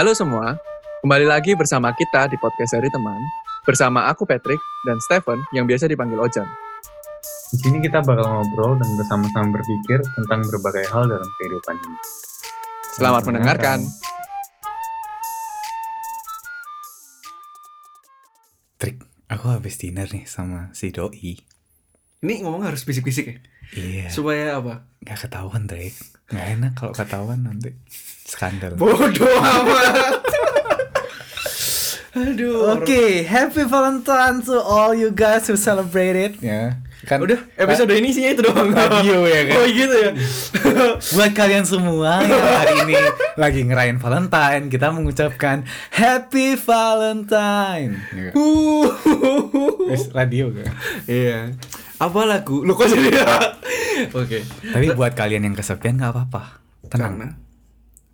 Halo semua, kembali lagi bersama kita di podcast dari teman. Bersama aku Patrick dan Stephen yang biasa dipanggil Ojan. Di sini kita bakal ngobrol dan bersama-sama berpikir tentang berbagai hal dalam kehidupan ini. Selamat mendengarkan. Trik, aku habis dinner nih sama si doi. Ini ngomong harus bisik-bisik ya? Iya. Supaya apa? Gak ketahuan, Trik. Gak enak kalau ketahuan nanti skandal. Bodoh amat. Aduh. Oke, happy Valentine to all you guys who celebrated. Ya, kan Udah, episode ini isinya itu doang. Radio ya kan? Oh gitu ya. buat kalian semua yang hari ini lagi ngerayain Valentine, kita mengucapkan Happy Valentine. Ya kan? Wis, radio kan. Iya. Apa lagu? Lu kok jadi Oke. Tapi buat kalian yang kesepian nggak apa-apa. Tenang. Karena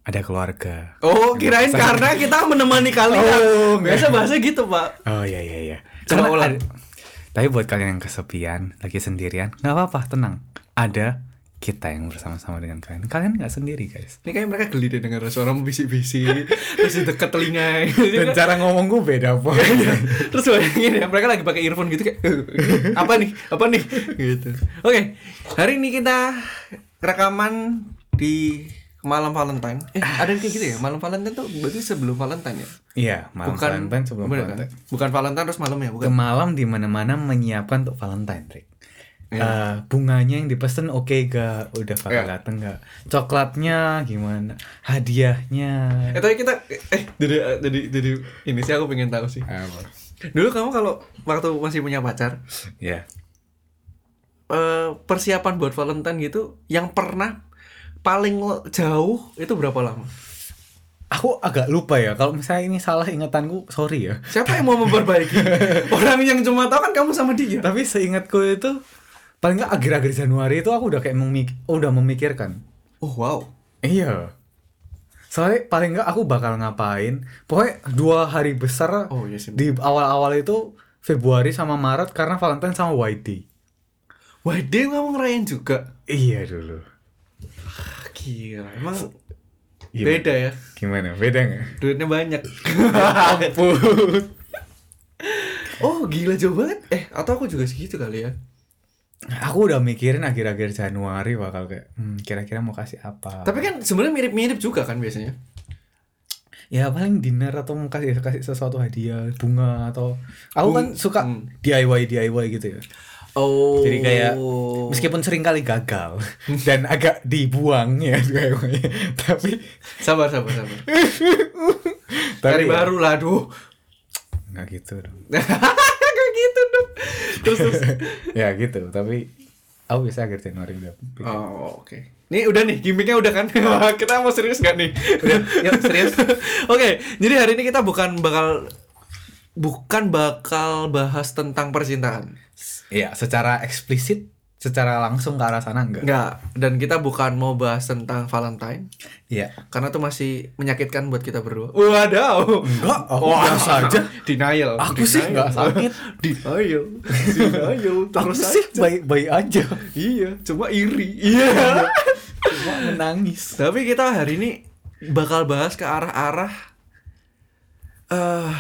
Ada keluarga. Oh, kirain karena kita menemani kalian. Oh, Biasa bahasa gitu, Pak. Oh iya iya iya. Coba Karena ulang. ada- tapi buat kalian yang kesepian, lagi sendirian, nggak apa-apa, tenang. Ada kita yang bersama-sama dengan kalian. Kalian nggak sendiri guys. Ini kayak mereka geli deh denger suara bisik-bisik Terus di dekat telinga Dan cara ngomong gue beda po. Terus bayangin ya, mereka lagi pakai earphone gitu kayak apa nih? Apa nih? Gitu. Oke, hari ini kita rekaman di malam Valentine. Eh, ada yang kayak gitu ya? Malam Valentine tuh berarti sebelum Valentine ya? Iya, malam Valentine sebelum bener kan? Valentine. Bukan Valentine terus malam ya, Ke bukan? malam di mana-mana menyiapkan untuk Valentine, Rick. Eh, bunganya yang dipesen oke gak? Udah bakal Iya. dateng gak? Coklatnya gimana? Hadiahnya. Eh, tapi kita eh dari dari dari ini sih aku pengen tahu sih. Apa? Dulu kamu kalau waktu masih punya pacar, Ya. eh, persiapan buat Valentine gitu yang pernah paling jauh itu berapa lama? Aku agak lupa ya. Kalau misalnya ini salah ingatanku, sorry ya. Siapa yang mau memperbaiki? Orang yang cuma tahu kan kamu sama dia. Tapi seingatku itu paling nggak akhir-akhir Januari itu aku udah kayak memik udah memikirkan. Oh wow. Iya. Soalnya paling nggak aku bakal ngapain. Pokoknya dua hari besar Oh iya sih. di awal-awal itu Februari sama Maret karena Valentine sama YD. Dia kamu ngerayain juga. Iya dulu. Ah, Gila, emang Gimana? beda ya. Gimana? Beda nggak? Duitnya banyak. Ampun. oh gila jauh banget. Eh atau aku juga segitu kali ya. Aku udah mikirin akhir-akhir Januari bakal kayak hmm, kira-kira mau kasih apa. Tapi kan sebenarnya mirip-mirip juga kan biasanya. ya paling dinner atau mau kasih kasih sesuatu hadiah bunga atau aku kan suka hmm. DIY DIY gitu ya Oh. jadi kayak meskipun sering kali gagal dan agak dibuang ya DIY tapi sabar sabar sabar. tapi Cari ya, baru lah, aduh. nggak gitu dong gitu dong. Terus terus. ya gitu tapi aku bisa akhir Januari udah Oh, oke. Nih udah nih, gimmicknya udah kan? kita mau serius nggak nih? Udah, yuk serius. oke, jadi hari ini kita bukan bakal bukan bakal bahas tentang percintaan. ya secara eksplisit secara langsung ke arah sana enggak Enggak, dan kita bukan mau bahas tentang Valentine Iya karena itu masih menyakitkan buat kita berdua. Wadaw. enggak aku biasa aja Denial. Aku sih Denial. nggak sakit. Denial. Denial. aku Terus sih aja. baik-baik aja Iya, cuma iri. Iya. cuma menangis Tapi kita hari ini bakal bahas ke arah-arah eh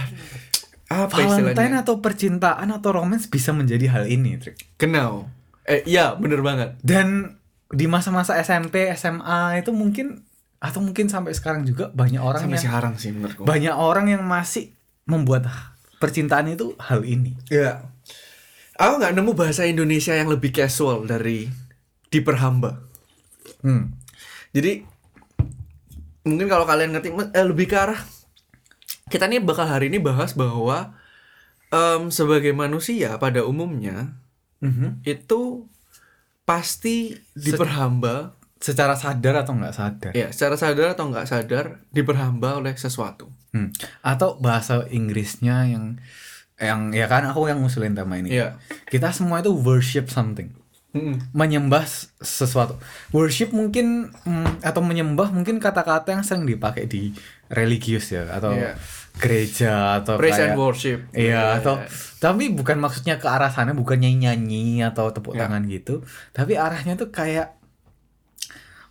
apa Valentine istilahnya? atau percintaan atau romance bisa menjadi hal ini, Trik. Genau. Eh iya, bener banget. Dan di masa-masa SMP, SMA itu mungkin atau mungkin sampai sekarang juga banyak orang Sampai yang sekarang sih menurutku. banyak orang yang masih membuat percintaan itu hal ini. Iya. Aku nggak nemu bahasa Indonesia yang lebih casual dari diperhamba. Hmm. Jadi mungkin kalau kalian ngerti eh, lebih ke arah kita nih bakal hari ini bahas bahwa em, sebagai manusia pada umumnya Mhm. itu pasti diperhamba Secara sadar atau nggak sadar. ya secara sadar atau nggak sadar diperhamba oleh sesuatu. Hmm. Atau bahasa Inggrisnya yang yang ya kan aku yang ngusulin tema ini. Iya. Kita semua itu worship something. Mm-mm. menyembah sesuatu. Worship mungkin mm, atau menyembah mungkin kata-kata yang sering dipakai di religius ya atau Iya. Gereja atau Praise kayak and worship. Iya atau tapi bukan maksudnya ke arah sana bukan nyanyi-nyanyi atau tepuk Iya. tangan gitu, tapi arahnya tuh kayak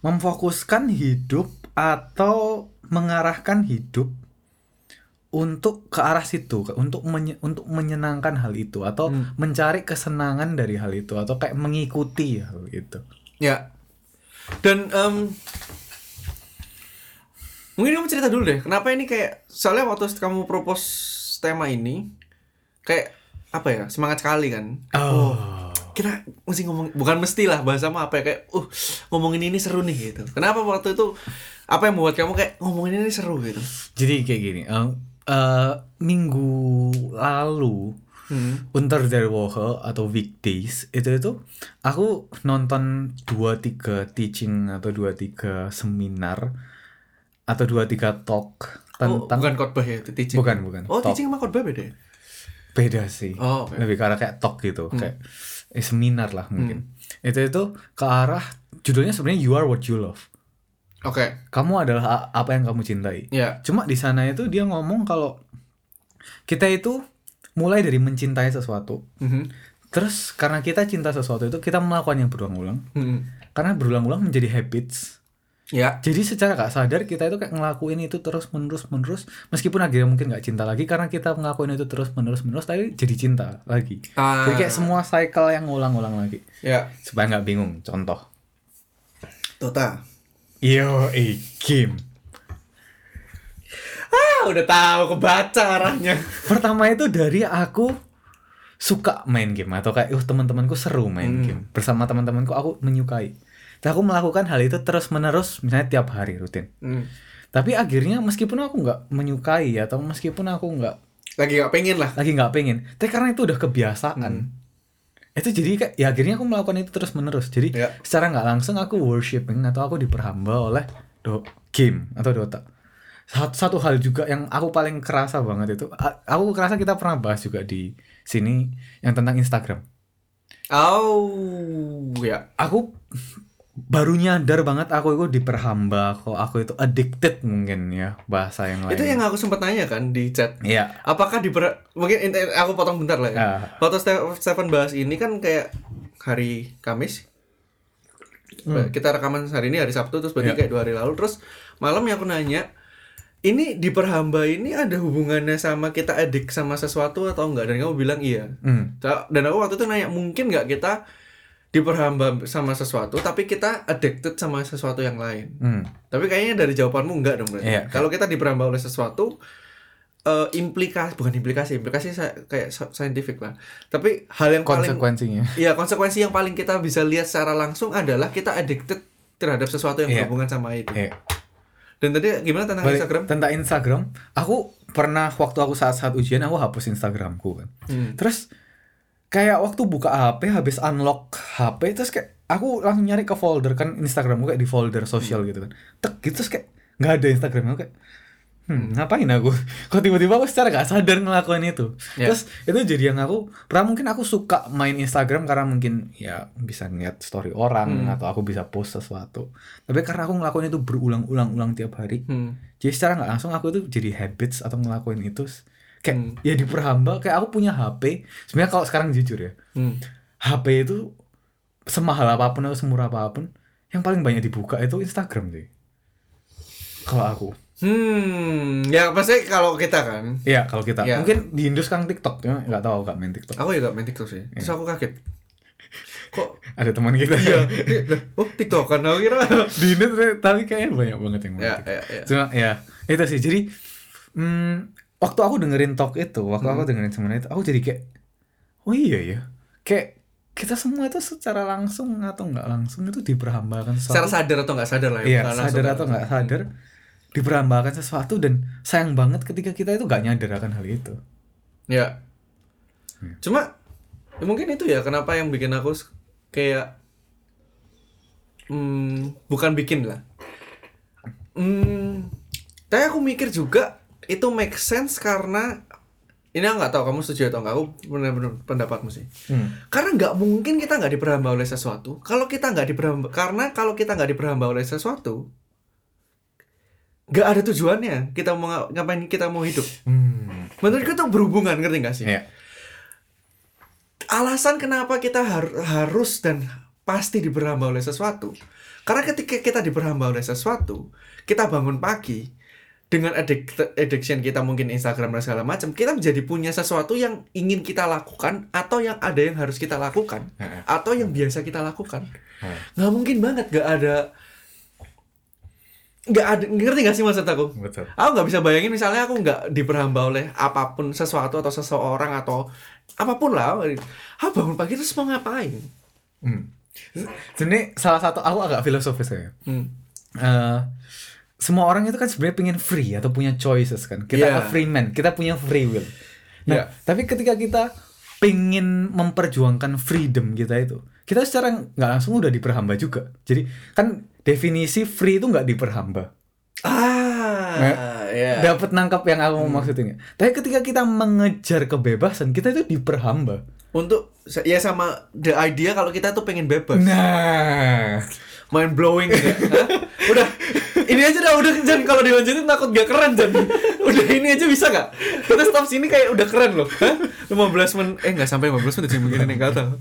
memfokuskan hidup atau mengarahkan hidup untuk ke arah situ, untuk menye- untuk menyenangkan hal itu atau Hmm. mencari kesenangan dari hal itu atau kayak mengikuti hal itu. Ya. Dan em, mungkin kamu cerita dulu deh, kenapa ini kayak soalnya waktu kamu propose tema ini kayak apa ya semangat sekali kan? Oh. Kita mesti ngomong bukan mesti lah bahasa apa ya kayak uh ngomongin ini seru nih gitu. Kenapa waktu itu apa yang membuat kamu kayak ngomongin ini seru gitu? Jadi kayak gini, eh, eh, minggu lalu Hmm. Unter der Woche atau weekdays itu itu aku nonton dua tiga teaching atau dua tiga seminar atau dua tiga talk Oh, tentang bukan khotbah ya, teaching. Bukan, bukan. Oh, Talk. teaching sama khotbah beda ya? beda sih Oh, oke. lebih ke arah kayak talk gitu kayak eh, seminar lah mungkin Hmm. itu itu ke arah judulnya sebenarnya you are what you love Oke. kamu adalah apa yang kamu cintai Ya. cuma di sana itu dia ngomong kalau kita itu mulai dari mencintai sesuatu Mhm. terus karena kita cinta sesuatu itu kita melakukan yang berulang-ulang Hmm. karena berulang-ulang menjadi habits Ya. jadi secara gak sadar kita itu kayak ngelakuin itu terus menerus menerus meskipun akhirnya mungkin gak cinta lagi karena kita ngelakuin itu terus menerus menerus tapi jadi cinta lagi Ah. jadi kayak semua cycle yang ngulang-ulang lagi Ya. supaya nggak bingung contoh Tota. yo eh game Ah, udah tahu kebaca arahnya. pertama itu dari aku suka main game atau kayak uh teman-temanku seru main Hmm. game bersama teman-temanku aku menyukai aku melakukan hal itu terus menerus misalnya tiap hari rutin Hmm. tapi akhirnya meskipun aku nggak menyukai atau meskipun aku nggak Lagi gak pengen lah. lagi nggak pengen tapi karena itu udah kebiasaan itu jadi kayak ya akhirnya aku melakukan itu terus menerus jadi Ya. secara nggak langsung aku worshipping atau aku diperhamba oleh do game atau Dota satu, satu hal juga yang aku paling kerasa banget itu aku kerasa kita pernah bahas juga di sini yang tentang Instagram Oh, ya. aku baru nyadar banget aku itu diperhamba kok aku itu addicted mungkin ya bahasa yang lain Itu yang aku sempat nanya kan di chat. Iya. Apakah di mungkin aku potong bentar lah ya. Ah. Waktu Ste- Stefan bahas ini kan kayak hari Kamis. Kita rekaman hari ini hari Sabtu terus berarti Hmm. Iya. kayak dua hari lalu terus malam yang aku nanya ini diperhamba ini ada hubungannya sama kita edik sama sesuatu atau enggak dan kamu bilang iya. Hmm. Dan aku waktu itu nanya mungkin nggak kita diperhamba sama sesuatu tapi kita addicted sama sesuatu yang lain. Hmm. Tapi kayaknya dari jawabanmu enggak dong berarti. Iya. Kalau kita diperhamba oleh sesuatu eh implikasi bukan implikasi, implikasi kayak scientific lah. Tapi hal yang paling konsekuensinya Iya, konsekuensi yang paling kita bisa lihat secara langsung adalah kita addicted terhadap sesuatu yang Iya. berhubungan sama itu. Iya. Dan tadi gimana tentang Balik- Instagram? Tentang Instagram, aku pernah waktu aku saat-saat ujian aku hapus Instagramku kan. Hmm. Terus kayak waktu buka HP habis unlock HP terus kayak aku langsung nyari ke folder kan Instagramku kayak di folder sosial gitu kan. Tek gitu terus kayak nggak ada Instagram aku kayak Hmm, ngapain aku? Kok tiba-tiba aku secara gak sadar ngelakuin itu. Ya. Terus itu jadi yang aku pernah mungkin aku suka main Instagram karena mungkin ya bisa ngeliat story orang Hmm. atau aku bisa post sesuatu. Tapi karena aku ngelakuin itu berulang-ulang-ulang tiap hari, Hmm. jadi secara nggak langsung aku itu jadi habits atau ngelakuin itu Hmm. ya diperhamba kayak aku punya HP sebenarnya kalau sekarang jujur ya Hmm. HP itu semahal apa pun atau semurah apa pun yang paling banyak dibuka itu Instagram sih kalau aku Hmm, ya pasti kalau kita kan. Iya kalau kita Ya. mungkin di Indo sekarang TikTok ya nggak tahu nggak main TikTok Aku juga main TikTok sih. Terus aku kaget. Kok ada teman kita iya, oh TikTok kan aku kira. di Indo tuh- tapi kayaknya banyak banget yang main ya, TikTok. ya, ya. Cuma ya itu sih jadi hmm, waktu aku dengerin talk itu waktu aku dengerin semua itu aku jadi kayak oh iya ya kayak kita semua itu secara langsung atau nggak langsung itu diperhambakan Secara sesuatu sadar atau nggak sadar lah ya. iya langsung sadar atau nggak sadar diperhambakan sesuatu dan sayang banget ketika kita itu nggak nyadar akan hal itu Ya. Cuma ya mungkin itu ya kenapa yang bikin aku kayak hmm, bukan bikin lah. Hmm, tapi aku mikir juga itu make sense karena ini aku nggak tahu kamu setuju atau nggak aku benar-benar pendapatmu sih hmm. karena nggak mungkin kita nggak diperhamba oleh sesuatu kalau kita nggak diperhamba karena kalau kita nggak diperhamba oleh sesuatu nggak ada tujuannya kita mau nga- ngapain kita mau hidup Hmm. menurutku itu berhubungan ngerti gak sih Iya. alasan kenapa kita har- harus dan pasti diperhamba oleh sesuatu karena ketika kita diperhamba oleh sesuatu kita bangun pagi dengan addict, addiction kita mungkin Instagram dan segala macam, kita menjadi punya sesuatu yang ingin kita lakukan atau yang ada yang harus kita lakukan atau yang biasa kita lakukan. Nggak mungkin banget nggak ada nggak ada ngerti nggak sih maksud aku? Betul. Aku nggak bisa bayangin misalnya aku nggak diperhamba oleh apa pun sesuatu atau seseorang atau apa pun lah. Aku bangun pagi terus mau ngapain? Hmm. Sebenarnya salah satu aku agak filosofis ya. Hmm. Eh, semua orang itu kan sebenarnya pengen free atau punya choices kan. Kita Yeah. free man, kita punya free will. Nah, Yeah. tapi ketika kita pengen memperjuangkan freedom kita itu, kita secara nggak langsung udah diperhamba juga. Jadi kan definisi free itu nggak diperhamba. Ah, Nah, ya. Dapat nangkap yang aku mau maksudin. Tapi ketika kita mengejar kebebasan, kita itu diperhamba. Untuk ya sama the idea kalau kita tuh pengen bebas. Nah, Mind blowing enggak? Hah? Udah ini aja dah udah Jan kalau dilanjutin takut gak keren Jan. Udah ini aja bisa gak? Kita stop sini kayak udah keren loh. Hah? 15 menit eh nggak sampai 15 menit sih mungkin ini enggak tahu.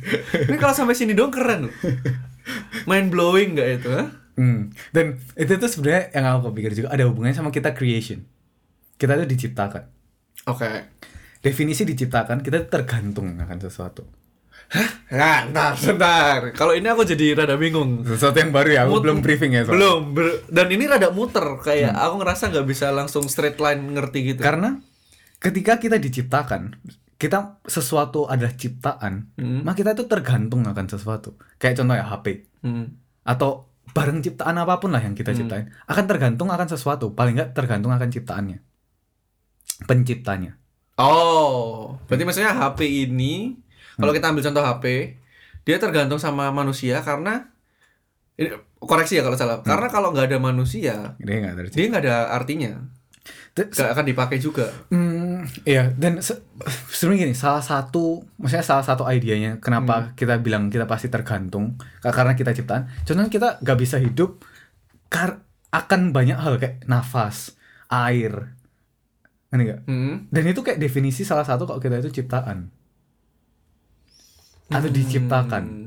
Ini kalau sampai sini doang keren loh. Mind blowing enggak itu, ha? Hmm. Dan itu tuh sebenarnya yang aku pikir juga ada hubungannya sama kita creation. Kita tuh diciptakan. Oke. Definisi diciptakan kita tergantung akan sesuatu. Nah, ntar, bentar. Kalau ini aku jadi rada bingung. Sesuatu yang baru ya, aku Mut- belum briefing ya soalnya. Belum, ber- dan ini rada muter kayak aku ngerasa nggak bisa langsung straight line ngerti gitu. Karena ketika kita diciptakan, kita sesuatu adalah ciptaan, Hmm. maka kita itu tergantung akan sesuatu. Kayak contohnya HP Hmm. atau barang ciptaan apa pun lah yang kita ciptain akan tergantung akan sesuatu, paling nggak tergantung akan ciptaannya. Penciptanya. Oh, berarti maksudnya HP ini kalau kita ambil contoh HP, dia tergantung sama manusia karena ini, koreksi ya kalau salah. Karena kalau nggak ada manusia, Dia nggak tercipta. dia nggak ada artinya. Nggak akan dipakai juga. Hmm, iya dan se sebenarnya gini salah satu maksudnya salah satu idenya kenapa kita bilang kita pasti tergantung ka- karena kita ciptaan contohnya kita nggak bisa hidup kar akan banyak hal kayak nafas air ngerti nggak Hmm. dan itu kayak definisi salah satu kalau kita itu ciptaan atau diciptakan Hmm.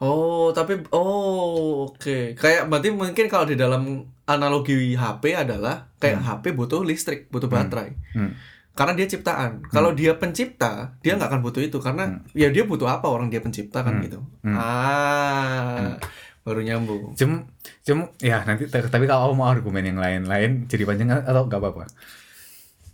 Oh, tapi oh oke. Kayak berarti mungkin kalau di dalam analogi HP adalah kayak HP butuh listrik, butuh baterai. Hmm. Karena dia ciptaan. Kalau dia pencipta, dia nggak akan butuh itu karena ya dia butuh apa orang dia pencipta kan gitu. Hmm. Ah, baru nyambung. Cuma, cuma ya nanti tapi kalau mau argumen yang lain-lain jadi panjang atau nggak apa-apa.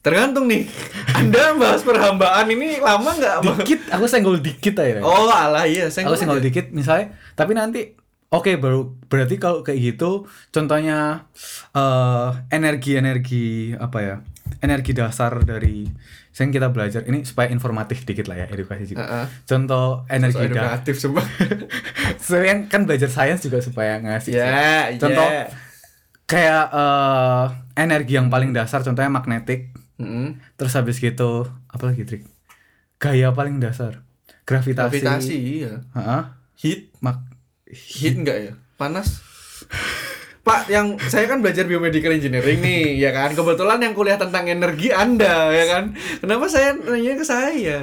Tergantung nih. Anda bahas perhambaan ini lama nggak? Dikit, aku senggol dikit aja. Oh, alah iya, saya aku senggol dikit misalnya tapi nanti oke baru berarti kalau kayak gitu contohnya eh energi energi apa ya energi dasar dari yang kita belajar ini supaya informatif dikit lah ya edukasi juga Heeh. contoh energi So, dasar edukatif semua. saya kan belajar sains juga supaya ngasih Ya, Contoh. ya. kayak eh energi yang paling dasar contohnya magnetik Mm-mm. terus habis gitu apa lagi trik gaya paling dasar gravitasi, Gravitasi, iya. Heeh. Heat, Mag- heat enggak ya? Panas? Pak, yang saya kan belajar biomedical engineering nih, ya kan? Kebetulan yang kuliah tentang energi Anda, ya kan? Kenapa saya nanya ke saya?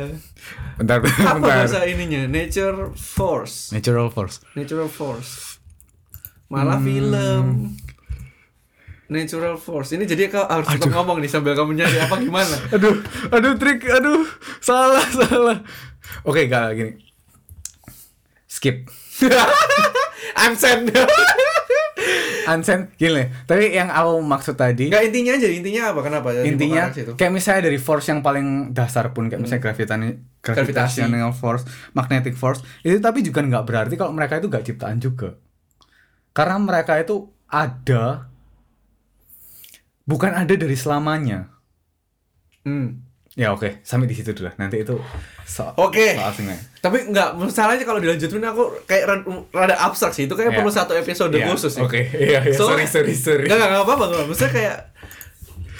bentar Apa bentar bahasa ininya? Nature force. natural force Natural force. Malah film. Natural force. Ini jadi kau harus tetap ngomong nih sambil kamu nyari apa gimana? aduh aduh trik aduh. Salah salah. Oke gak gini. Skip. I'm send. Ansen gini tapi yang aku maksud tadi Enggak intinya aja, intinya apa? Kenapa? Jadi intinya kayak misalnya dari force yang paling dasar pun kayak misalnya gravitasi. gravitational force magnetic force itu tapi juga nggak berarti kalau mereka itu nggak ciptaan juga. Karena mereka itu ada bukan ada dari selamanya Hmm. ya oke sampai di situ dulu lah. nanti itu so Oke. soal singnya. Tapi enggak, masalahnya kalau dilanjutin aku kayak rada, abstrak sih. Itu kayak Iya. perlu satu episode Iya, khusus sih. oke iya iya So- sorry sorry sorry Enggak, enggak, apa-apa, enggak apa-apa. Maksudnya kayak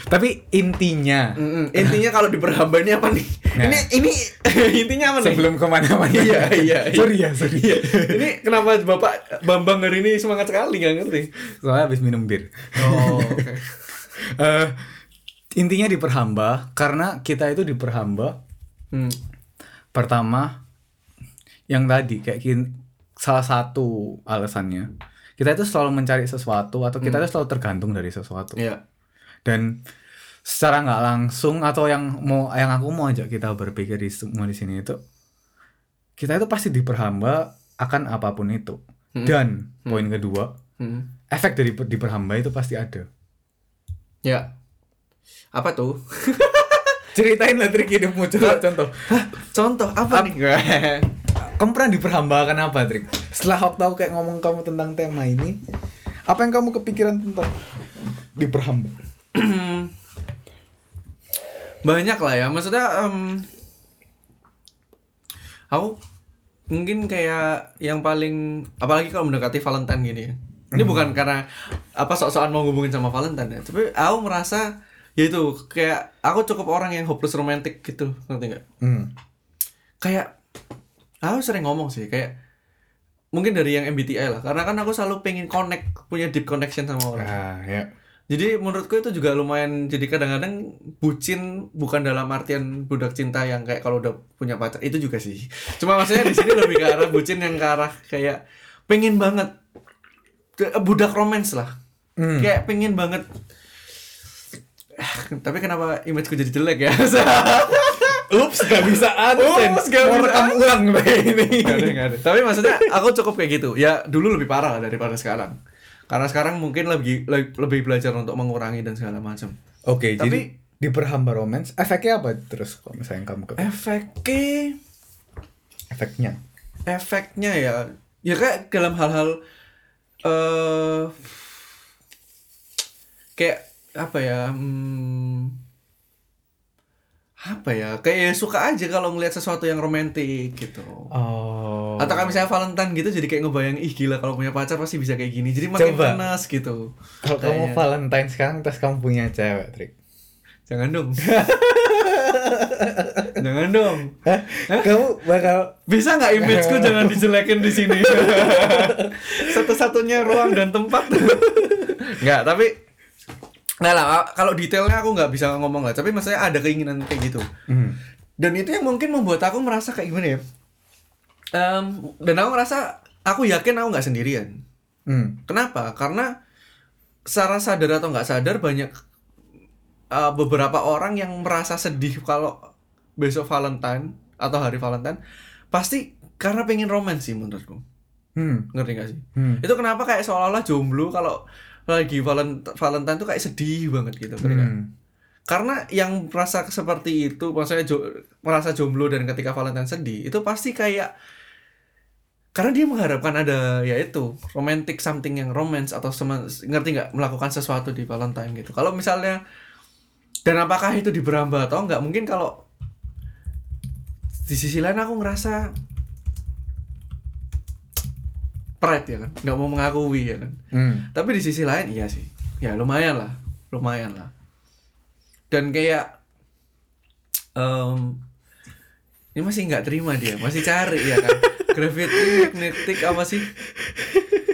tapi intinya mm, intinya kalau diperhamba ini apa nih? Nah. Ini ini intinya apa nih? sebelum ke mana-mana Iya, iya, iya. sorry ya sorry ini kenapa Bapak Bambang hari ini semangat sekali nggak ngerti? soalnya habis minum bir Oh, oke. Eh, intinya diperhamba karena kita itu diperhamba Hmm. pertama yang tadi kayak kin- salah satu alasannya kita itu selalu mencari sesuatu atau kita itu selalu tergantung dari sesuatu Iya. dan secara nggak langsung atau yang mau yang aku mau ajak kita berpikir di semua di sini itu kita itu pasti diperhamba akan apa pun itu Hmm. dan poin kedua Hmm. efek dari per- diperhamba itu pasti ada Ya. Apa tuh? ceritain lah trik hidupmu coba contoh. Contoh apa nih? kamu pernah diperhamba akan apa trik? Setelah aku tahu kayak ngomong kamu tentang tema ini apa yang kamu kepikiran tentang diperhamba? Banyak lah ya. Maksudnya em, aku mungkin kayak yang paling apalagi kalau mendekati Valentine gini ya ini bukan karena apa sok-sokan mau ngubungin sama Valentine ya tapi aku merasa ya itu kayak aku cukup orang yang hopeless romantic gitu ngerti nggak? Hmm. kayak aku sering ngomong sih kayak mungkin dari yang MBTI lah karena kan aku selalu pengen connect punya deep connection sama orang. Ah ya. Jadi menurutku itu juga lumayan jadi kadang-kadang bucin bukan dalam artian budak cinta yang kayak kalau udah punya pacar itu juga sih. Cuma maksudnya di sini lebih ke arah bucin yang ke arah kayak pengen banget budak romance lah. Hmm. Kayak pengen banget Ah, tapi kenapa imageku jadi jelek ya? Ups, gak bisa adsen. Ups, gak Mau bisa rekam ulang kayak ini. Nggak ada, nggak ada. Tapi maksudnya aku cukup kayak gitu. Ya dulu lebih parah daripada sekarang. Karena sekarang mungkin lebih lebih belajar untuk mengurangi dan segala macam. Oke, Tapi- jadi diperhamba romance, efeknya apa terus kalau misalnya kamu ke Efeknya efeknya? efeknya ya ya kayak dalam hal-hal eh kayak apa ya hmm, apa ya kayak suka aja kalau ngelihat sesuatu yang romantis gitu Oh. atau kayak misalnya Valentine gitu jadi kayak ngebayang ih gila kalau punya pacar pasti bisa kayak gini jadi makin Coba. panas gitu kalau kamu. Valentine sekarang terus kamu punya cewek, Trik. jangan dong jangan dong Hah? Kamu bakal Bisa nggak imageku jangan dijelekin di sini? Satu-satunya ruang dan tempat. Nggak, tapi Nggak lah, kalau detailnya aku nggak bisa ngomong lah. Tapi maksudnya ada keinginan kayak gitu. Hmm. Dan itu yang mungkin membuat aku merasa kayak gimana ya? Em, dan aku ngerasa, aku yakin aku nggak sendirian. Hmm. Kenapa? Karena secara sadar atau nggak sadar banyak uh, beberapa orang yang merasa sedih kalau besok Valentine atau hari Valentine pasti karena pengen romance sih menurutku. Hmm. Ngerti gak sih? Hmm. Itu kenapa kayak seolah-olah jomblo kalau lagi Valent Valentine tuh kayak sedih banget gitu. Hmm. Karena yang merasa seperti itu, maksudnya jo- merasa jomblo dan ketika Valentine sedih, itu pasti kayak karena dia mengharapkan ada ya itu romantic something yang romance atau ngerti nggak melakukan sesuatu di Valentine gitu. Kalau misalnya dan apakah itu diberamba atau enggak? Mungkin kalau di sisi lain aku ngerasa pride ya kan, nggak mau mengakui ya kan. Hmm. Tapi di sisi lain iya sih. Ya lumayan lah, lumayan lah. Dan kayak em ini masih nggak terima dia, masih cari ya kan. Gravity, magnetic apa sih?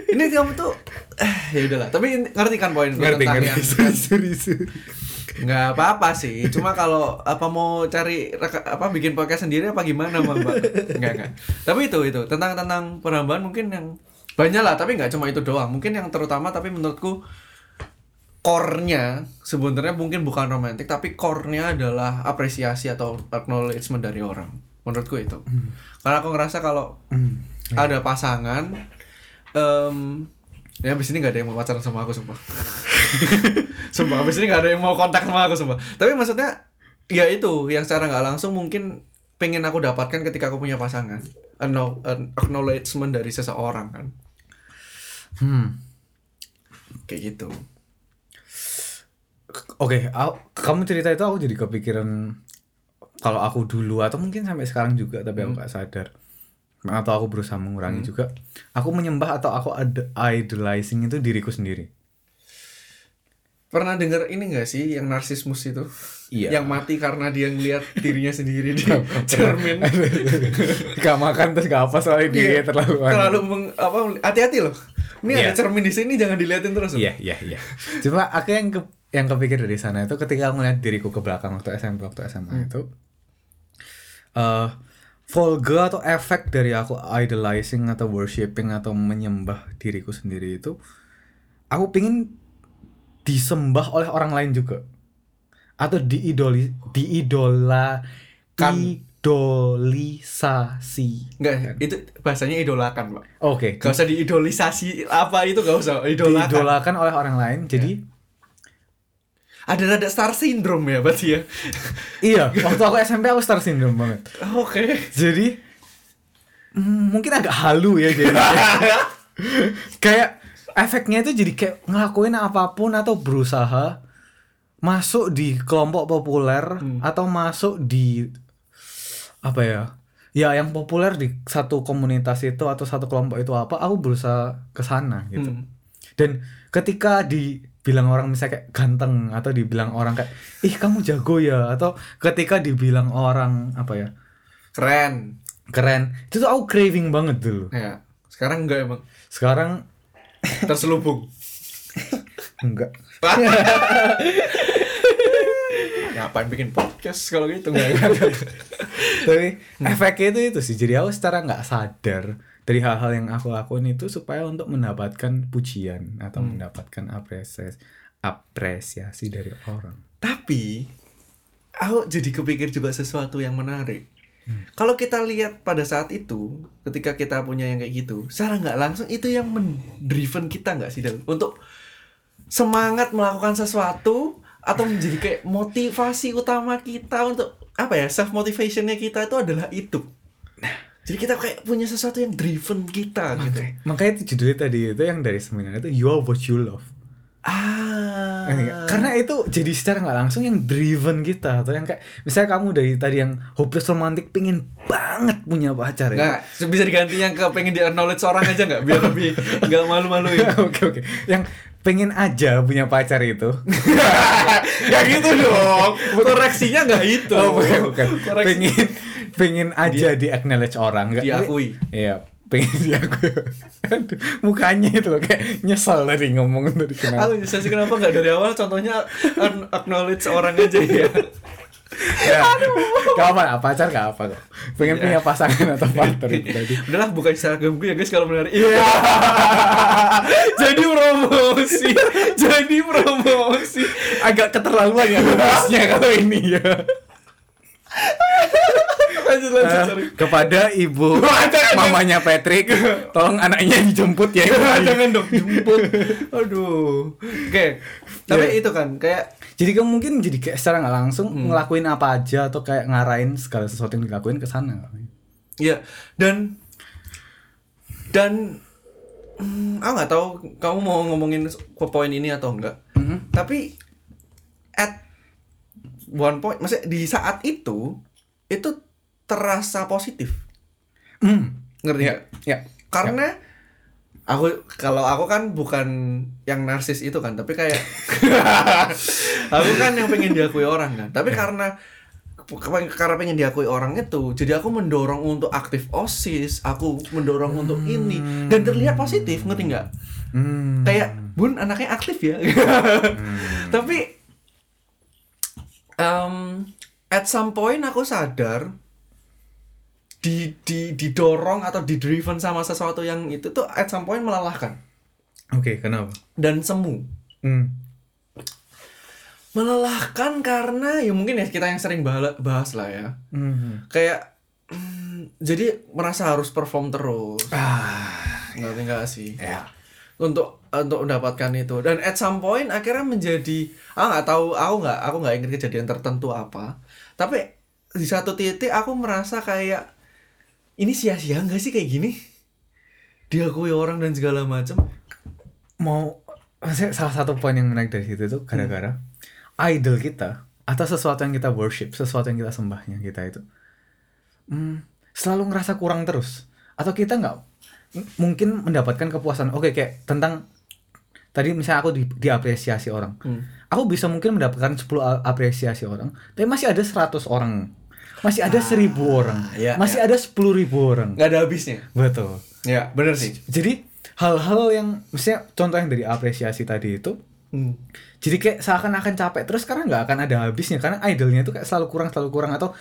Ini kamu tuh eh ya udahlah. Tapi ngerti kan poin gue Ngerti, tentang ngerti. yang sorry. Nggak apa-apa sih. Cuma kalau apa mau cari apa bikin podcast sendiri apa gimana Bang, Mbak? Enggak enggak. Tapi itu itu tentang tentang penambahan mungkin yang banyak lah, tapi nggak cuma itu doang. Mungkin yang terutama tapi menurutku core-nya sebenarnya mungkin bukan romantis tapi core-nya adalah apresiasi atau acknowledgement dari orang. Menurutku itu. Karena aku ngerasa kalau Hmm. ada pasangan em ya abis ini gak ada yang mau pacaran sama aku sumpah. Sumpah abis ini gak ada yang mau kontak sama aku sumpah. Tapi maksudnya ya itu yang secara nggak langsung mungkin pengen aku dapatkan ketika aku punya pasangan. An acknowledgement dari seseorang kan. Hmm. kayak gitu. Oke, aku- kamu cerita itu aku jadi kepikiran kalau aku dulu atau mungkin sampai sekarang juga tapi aku nggak sadar atau aku berusaha mengurangi juga. Aku menyembah atau aku idolizing itu diriku sendiri. Pernah dengar ini gak sih yang narsismus itu? Iya. yang mati karena dia ngelihat dirinya sendiri di cermin. Gak makan terus gak apa soalnya dia Iya. terlalu terlalu meng- apa hati-hati loh. Ini Iya. ada cermin di sini jangan diliatin terus. Iya iya iya. Cuma aku yang ke, yang kepikir dari sana itu ketika aku ngeliat diriku ke belakang waktu SMP waktu SMA itu eh vulgar atau efek dari aku idolizing atau worshipping atau menyembah diriku sendiri itu aku pingin disembah oleh orang lain juga atau diidoli diidola Kan. idolisasi Enggak, itu bahasanya idolakan, Pak. oke Gak usah diidolisasi apa itu gak usah idolakan. diidolakan oleh orang lain jadi Ada rada star syndrome ya berarti ya. iya waktu aku SMP aku star syndrome banget Oke. jadi mm, mungkin agak halu ya jadi kayak efeknya itu jadi kayak ngelakuin apa pun atau berusaha masuk di kelompok populer atau masuk di apa ya ya yang populer di satu komunitas itu atau satu kelompok itu apa aku berusaha ke sana gitu Hmm. dan ketika dibilang orang misalnya kayak ganteng atau dibilang orang kayak ih kamu jago ya atau ketika dibilang orang apa ya Keren. keren itu tuh aku craving banget dulu Ya. Sekarang enggak emang. sekarang Terselubung. enggak Ngapain bikin podcast kalau gitu enggak? enggak. tapi efeknya itu itu sih jadi aku secara nggak sadar dari hal-hal yang aku lakuin itu supaya untuk mendapatkan pujian atau mendapatkan apresiasi apresiasi dari orang Tapi aku jadi kepikir juga sesuatu yang menarik. Kalau kita lihat pada saat itu, ketika kita punya yang kayak gitu, secara nggak langsung itu yang mendriven kita nggak sih Dal? untuk semangat melakukan sesuatu atau menjadi kayak motivasi utama kita untuk apa ya self motivationnya kita itu adalah itu. Jadi kita kayak punya sesuatu yang driven kita gitu. makanya itu judulnya tadi itu yang dari seminar itu you are what you love Ah. karena itu jadi secara nggak langsung yang driven kita atau yang kayak misalnya kamu dari tadi yang hopeless romantic pingin banget punya pacar ya Nggak, bisa diganti yang ke pengen di acknowledge orang aja nggak biar lebih nggak malu-maluin. oke oke yang pengen aja punya pacar itu Gak gitu dong. Koreksinya nggak itu. oh bukan bukan Koreksi. pengen pengen aja di acknowledge orang nggak Diakui. iya pengen diakui mukanya itu loh, kayak nyesel tadi ngomong dari kenapa Aku nyesel sih kenapa nggak dari awal contohnya acknowledge orang aja ya. ya, gak apa pacar gak apa kok pengen Iya. punya pasangan atau partner tadi Udahlah bukan Instagram gue ya guys kalau menarik. Iya. Jadi promosi. Jadi promosi. agak keterlaluan ya bahasnya kalau ini ya Lanjut lanjut sorry. kepada ibu mamanya Patrick tolong anaknya dijemput ya Jangan dong jemput. Aduh. Oke. Tapi Iya. itu kan kayak jadi kamu mungkin jadi kayak secara nggak langsung Hmm. ngelakuin apa aja atau kayak ngarahin segala sesuatu yang dilakuin ke sana Iya, dan dan hmm, aku nggak tahu kamu mau ngomongin ke poin ini atau enggak. Mhm. Tapi at one point, maksudnya di saat itu itu terasa positif, Hmm. ngerti nggak? ya Karena aku kalau aku kan bukan yang narsis itu kan, tapi kayak aku kan yang pengen diakui orang kan. Tapi karena karena pengen diakui orang itu, jadi aku mendorong untuk aktif osis, aku mendorong untuk ini dan terlihat positif, ngerti nggak? Hmm. Kayak bun anaknya aktif ya. Tapi um, at some point aku sadar di di didorong atau didriven sama sesuatu yang itu tuh at some point melelahkan. Oke kenapa? Dan semu. Hmm. melelahkan karena ya mungkin ya kita yang sering bahas, lah ya. Hmm. kayak hmm, jadi merasa harus perform terus. Ah ngerti nggak sih? Ya untuk untuk mendapatkan itu. Dan at some point akhirnya menjadi ah nggak tahu aku nggak aku nggak ingat kejadian tertentu apa. Tapi di satu titik aku merasa kayak ini sia-sia nggak sih kayak gini diakui orang dan segala macam mau maksudnya salah satu poin yang menarik dari situ tuh gara-gara idol kita atau sesuatu yang kita worship, sesuatu yang kita sembahnya kita itu hmm, selalu ngerasa kurang terus atau kita nggak mungkin mendapatkan kepuasan. Oke kayak tentang tadi misalnya aku di, diapresiasi orang, Hmm. aku bisa mungkin mendapatkan 10 a- apresiasi orang, tapi masih ada 100 orang, masih ada 1000 orang, iya, masih ada 10.000 orang. nggak ada habisnya Betul. ya bener sih Jadi hal-hal yang misalnya contoh yang dari apresiasi tadi itu Hmm. jadi kayak seakan-akan capek terus karena nggak akan ada habisnya karena idolnya itu kayak selalu kurang selalu kurang atau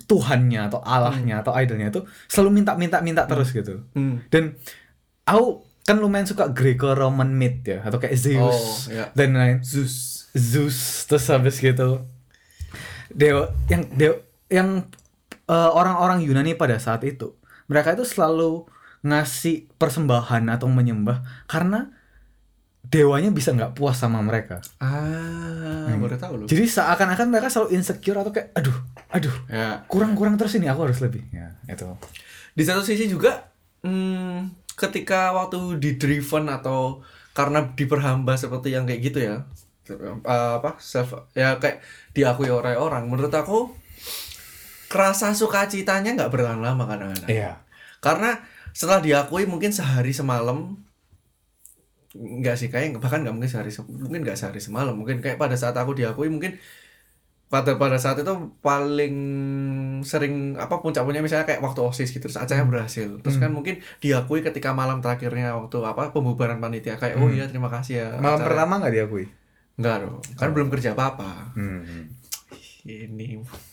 Tuhannya atau Allahnya atau idolnya itu selalu minta minta minta terus gitu Hmm. dan aku kan lumayan suka Greco-Roman myth ya atau kayak Zeus Oh, iya. dan lain Zeus. Zeus terus habis gitu dewa yang dewa yang eh, orang-orang Yunani pada saat itu mereka itu selalu ngasih persembahan atau menyembah karena dewanya bisa nggak puas sama mereka Ah, baru tahu loh. jadi seakan-akan mereka selalu insecure atau kayak aduh aduh Ya. kurang-kurang terus ini aku harus lebih ya itu Di satu sisi juga hmm, ketika waktu di driven atau karena diperhamba seperti yang kayak gitu ya. eh, apa self ya kayak diakui oleh orang menurut aku kerasa sukacitanya nggak bertahan lama kadang-kadang iya. Karena setelah diakui mungkin sehari semalam nggak sih kayak bahkan nggak mungkin sehari se- mungkin nggak sehari semalam mungkin kayak pada saat aku diakui mungkin pada pada saat itu paling sering apa puncak-puncaknya misalnya kayak waktu osis gitu terus acaranya berhasil. Terus kan mungkin diakui ketika malam terakhirnya waktu apa pembubaran panitia kayak oh iya terima kasih ya malam acara- pertama nggak diakui? Nggak dong kan belum kerja apa-apa. Hmm. ini. Nggak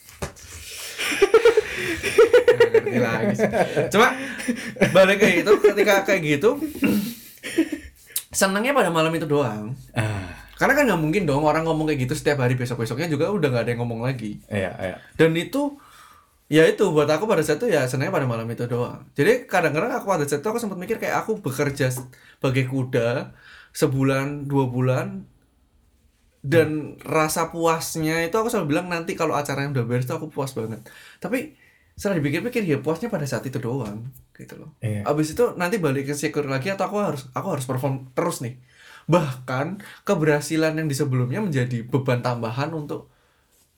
ngerti lagi sih. cuma balik kayak gitu ketika kayak gitu senangnya pada malam itu doang. Ah. Karena kan nggak mungkin dong orang ngomong kayak gitu setiap hari besok besoknya juga udah nggak ada yang ngomong lagi. Iya iya. Dan itu ya itu buat aku pada saat itu ya senangnya pada malam itu doang. Jadi kadang-kadang aku pada saat itu aku sempat mikir kayak aku bekerja sebagai kuda sebulan dua bulan dan rasa puasnya itu aku selalu bilang nanti kalau acaranya udah beres tuh aku puas banget. Tapi setelah dipikir-pikir ya puasnya pada saat itu doang gitu loh. Iya. abis itu nanti balik ke secure lagi atau aku harus aku harus perform terus nih. Bahkan keberhasilan yang di sebelumnya menjadi beban tambahan untuk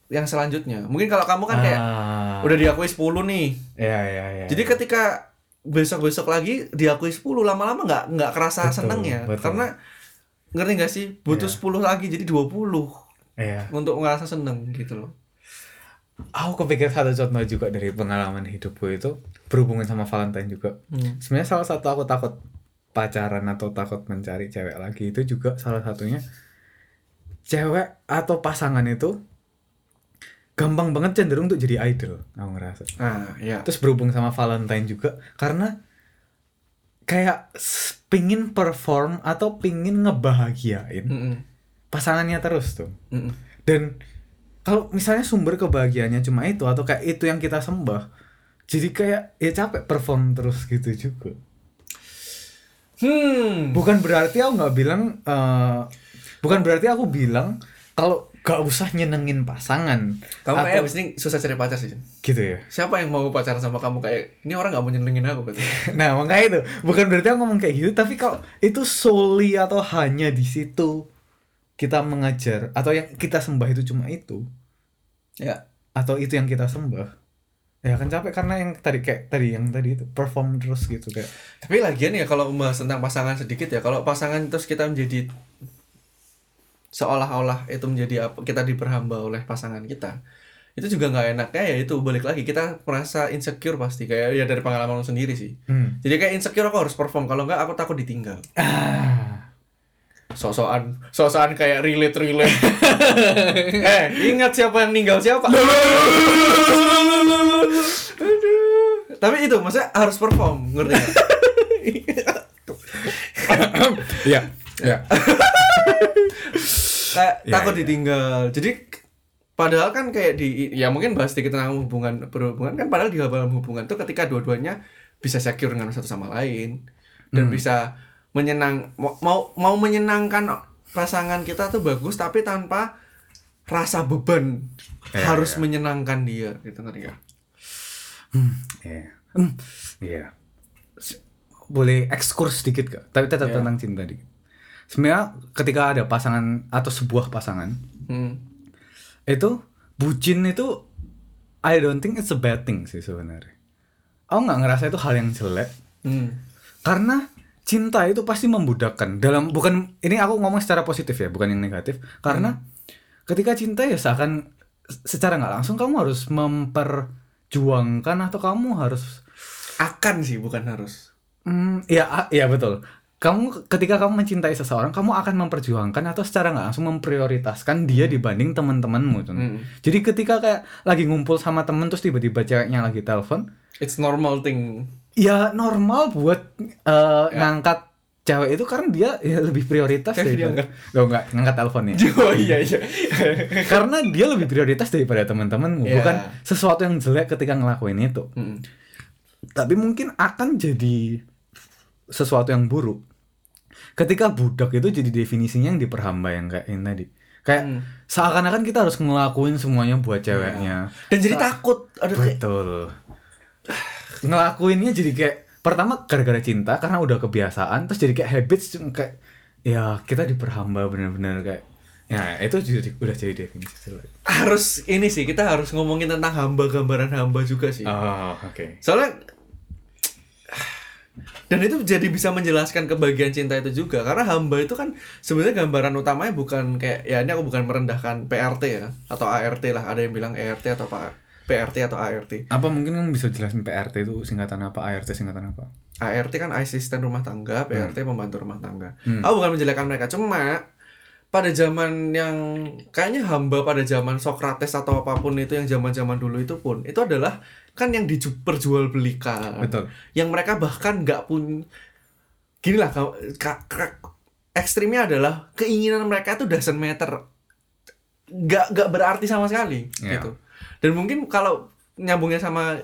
yang selanjutnya. Mungkin kalau kamu kan kayak Ah. udah diakui 10 nih. Iya iya iya. Jadi ketika besok-besok lagi diakui 10 lama-lama nggak nggak kerasa Betul, senengnya betul. karena ngerti nggak sih butuh Iya. 10 lagi jadi 20 iya untuk ngerasa seneng gitu loh aku kepikir satu contoh juga dari pengalaman hidupku itu berhubungan sama Valentine juga. Hmm. Sebenarnya salah satu aku takut pacaran atau takut mencari cewek lagi itu juga salah satunya cewek atau pasangan itu gampang banget cenderung untuk jadi idol aku ngerasa. ah ya Terus berhubung sama Valentine juga karena kayak pingin perform atau pingin ngebahagiain Mm-mm. pasangannya terus tuh. Mm-mm. Dan kalau misalnya sumber kebahagiaannya cuma itu atau kayak itu yang kita sembah, jadi kayak ya capek perform terus gitu juga. hmm Bukan berarti aku nggak bilang, eh, bukan berarti aku bilang kalau gak usah nyenengin pasangan. kamu kayak abis ini susah cari pacar sih gitu ya. siapa yang mau pacaran sama kamu kayak ini orang nggak mau nyenengin aku gitu. Nah makanya itu. Bukan berarti aku ngomong kayak gitu, tapi kalau itu solely atau hanya di situ kita mengajar atau yang kita sembah itu cuma itu? Ya. Atau itu yang kita sembah? Ya kan capek karena yang tadi kayak tadi yang tadi itu perform terus gitu kayak. Tapi lagian ya kalau membahas tentang pasangan sedikit ya kalau pasangan terus kita menjadi seolah-olah itu menjadi apa kita diperhamba oleh pasangan kita. Itu juga nggak enaknya ya itu balik lagi kita merasa insecure pasti. Kayak ya dari pengalaman lu sendiri sih. Hmm. jadi kayak insecure aku harus perform. Kalau nggak aku takut ditinggal. Ah. Sosokan sosokan kayak relate relate. Eh ingat siapa yang ninggal siapa? Tapi itu maksudnya harus perform ngerti nggak? Iya iya kayak Iya, takut iya. ditinggal jadi padahal kan kayak di ya mungkin bahas sedikit tentang hubungan berhubungan kan padahal di dalam hubungan tuh ketika dua-duanya bisa secure dengan satu sama lain dan Hmm. bisa menyenang mau mau menyenangkan pasangan kita tuh bagus tapi tanpa rasa beban Iya, harus iya. menyenangkan dia gitu nggak? iya Hmm. iya S- boleh ekskurs sedikit gak tapi tetap Iya. tentang cinta dikit sebenarnya ketika ada pasangan atau sebuah pasangan Hmm. itu bucin itu I don't think it's a bad thing sih sebenarnya aku nggak ngerasa itu hal yang jelek Hmm. karena cinta itu pasti membudakkan dalam bukan ini aku ngomong secara positif ya bukan yang negatif karena ketika cinta ya seakan secara nggak langsung kamu harus memperjuangkan atau kamu harus akan sih bukan harus Hmm, ya, ya betul. Kamu ketika kamu mencintai seseorang, kamu akan memperjuangkan atau secara nggak langsung memprioritaskan dia dibanding teman-temanmu. Hmm. Jadi ketika kayak lagi ngumpul sama temen terus tiba-tiba ceweknya lagi telepon, it's normal thing ya normal buat eh, ngangkat cewek itu karena dia ya lebih prioritas Cewek dia daripada Loh, enggak ngangkat teleponnya Oh iya iya. karena dia lebih prioritas daripada teman-temanmu Iya. bukan sesuatu yang jelek ketika ngelakuin itu Mm. tapi mungkin akan jadi sesuatu yang buruk. Ketika budak itu jadi definisinya yang diperhamba yang kayak ini tadi. Kayak Hmm. seakan-akan kita harus ngelakuin semuanya buat ceweknya. Dan jadi takut. Ada kayak betul. Ngelakuinnya jadi kayak pertama gara-gara cinta karena udah kebiasaan terus jadi kayak habits kayak ya kita diperhamba bener-bener kayak ya itu jadi udah jadi definisi jelek. harus ini sih kita harus ngomongin tentang hamba gambaran hamba juga sih. oh oke. Soalnya dan itu jadi bisa menjelaskan kebahagiaan cinta itu juga karena hamba itu kan sebenarnya gambaran utamanya bukan kayak ya ini aku bukan merendahkan PRT ya atau ART lah ada yang bilang ERT atau apa PRT atau ART apa mungkin kamu bisa jelasin PRT itu singkatan apa ART singkatan apa? ART kan asisten rumah tangga PRT pembantu rumah tangga. Hmm. aku bukan menjelekkan mereka cuma pada zaman yang kayaknya hamba pada zaman Sokrates atau apa pun itu yang zaman-zaman dulu itu pun itu adalah kan yang diperjualbelikan betul. Yang mereka bahkan nggak pun gini lah ekstrimnya adalah keinginan mereka itu doesn't matter. Nggak nggak berarti sama sekali Iya. gitu. Dan mungkin kalau nyambungnya sama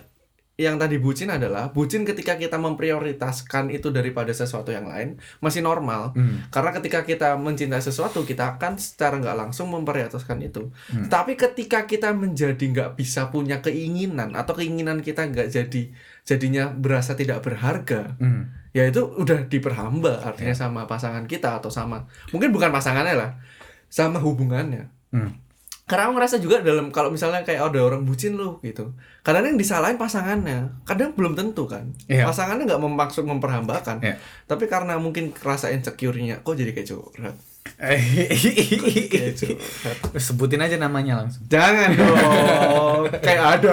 yang tadi bucin adalah bucin ketika kita memprioritaskan itu daripada sesuatu yang lain masih normal Hmm. karena ketika kita mencintai sesuatu kita akan secara nggak langsung memprioritaskan itu Hmm. tapi ketika kita menjadi nggak bisa punya keinginan atau keinginan kita nggak jadi jadinya berasa tidak berharga Hmm. ya itu udah diperhamba artinya sama pasangan kita atau sama mungkin bukan pasangannya lah sama hubungannya Hmm. Karena aku ngerasa juga dalam kalau misalnya kayak ada orang bucin lu gitu kadang yang disalahin pasangannya kadang belum tentu kan Iya. pasangannya nggak memaksud memperhambakan Iya. tapi karena mungkin kerasa insecure-nya kok jadi kayak curhat sebutin aja namanya langsung Jangan dong, kayak ada.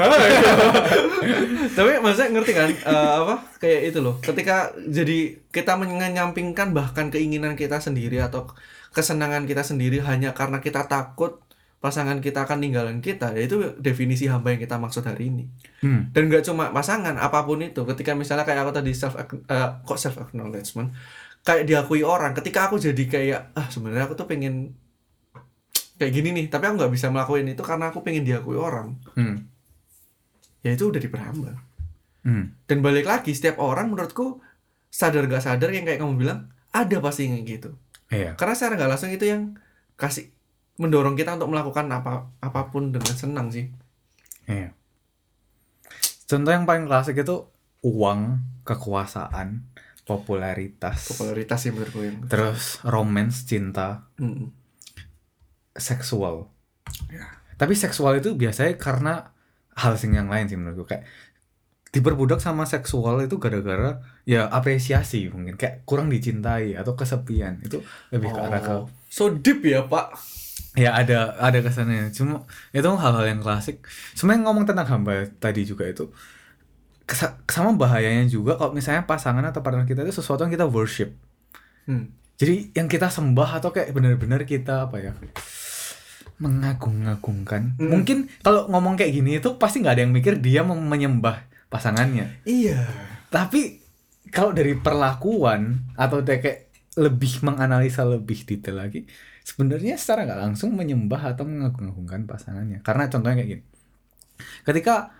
Tapi maksudnya ngerti kan eh, apa? Kayak itu loh. Ketika jadi kita menyampingkan bahkan keinginan kita sendiri atau kesenangan kita sendiri hanya karena kita takut pasangan kita akan ninggalin kita, ya itu definisi hamba yang kita maksud hari ini. hmm. Dan gak cuma pasangan, apa pun itu. Ketika misalnya kayak aku tadi self eh, kok self acknowledgement, kayak diakui orang. Ketika aku jadi kayak ah sebenarnya aku tuh pengen kayak gini nih, tapi aku nggak bisa melakukan itu karena aku pengen diakui orang. Hmm. Ya itu udah diperhamba. Hmm. Dan balik lagi setiap orang menurutku sadar gak sadar yang kayak kamu bilang ada pasti yang gitu. iya Karena secara nggak langsung itu yang kasih mendorong kita untuk melakukan apa apa pun dengan senang sih. Iya. Contoh yang paling klasik itu uang, kekuasaan, popularitas, Popularitas sih menurutku yang. terus romance, cinta, Mm. seksual. Tapi seksual itu biasanya karena hal sing yang lain sih menurutku kayak diperbudak sama seksual itu gara-gara ya apresiasi mungkin kayak kurang dicintai atau kesepian itu lebih ke arah ke Oh, so deep ya pak. Ya ada ada kesannya cuma itu hal-hal yang klasik sebenarnya ngomong tentang hamba tadi juga itu sama bahayanya juga kalau misalnya pasangan atau partner kita itu sesuatu yang kita worship Hmm. jadi yang kita sembah atau kayak benar-benar kita apa ya mengagung-agungkan Mm. mungkin kalau ngomong kayak gini itu pasti nggak ada yang mikir dia menyembah pasangannya Iya. tapi kalau dari perlakuan atau kayak lebih menganalisa lebih detail lagi sebenarnya secara nggak langsung menyembah atau mengagung-agungkan pasangannya karena contohnya kayak gini ketika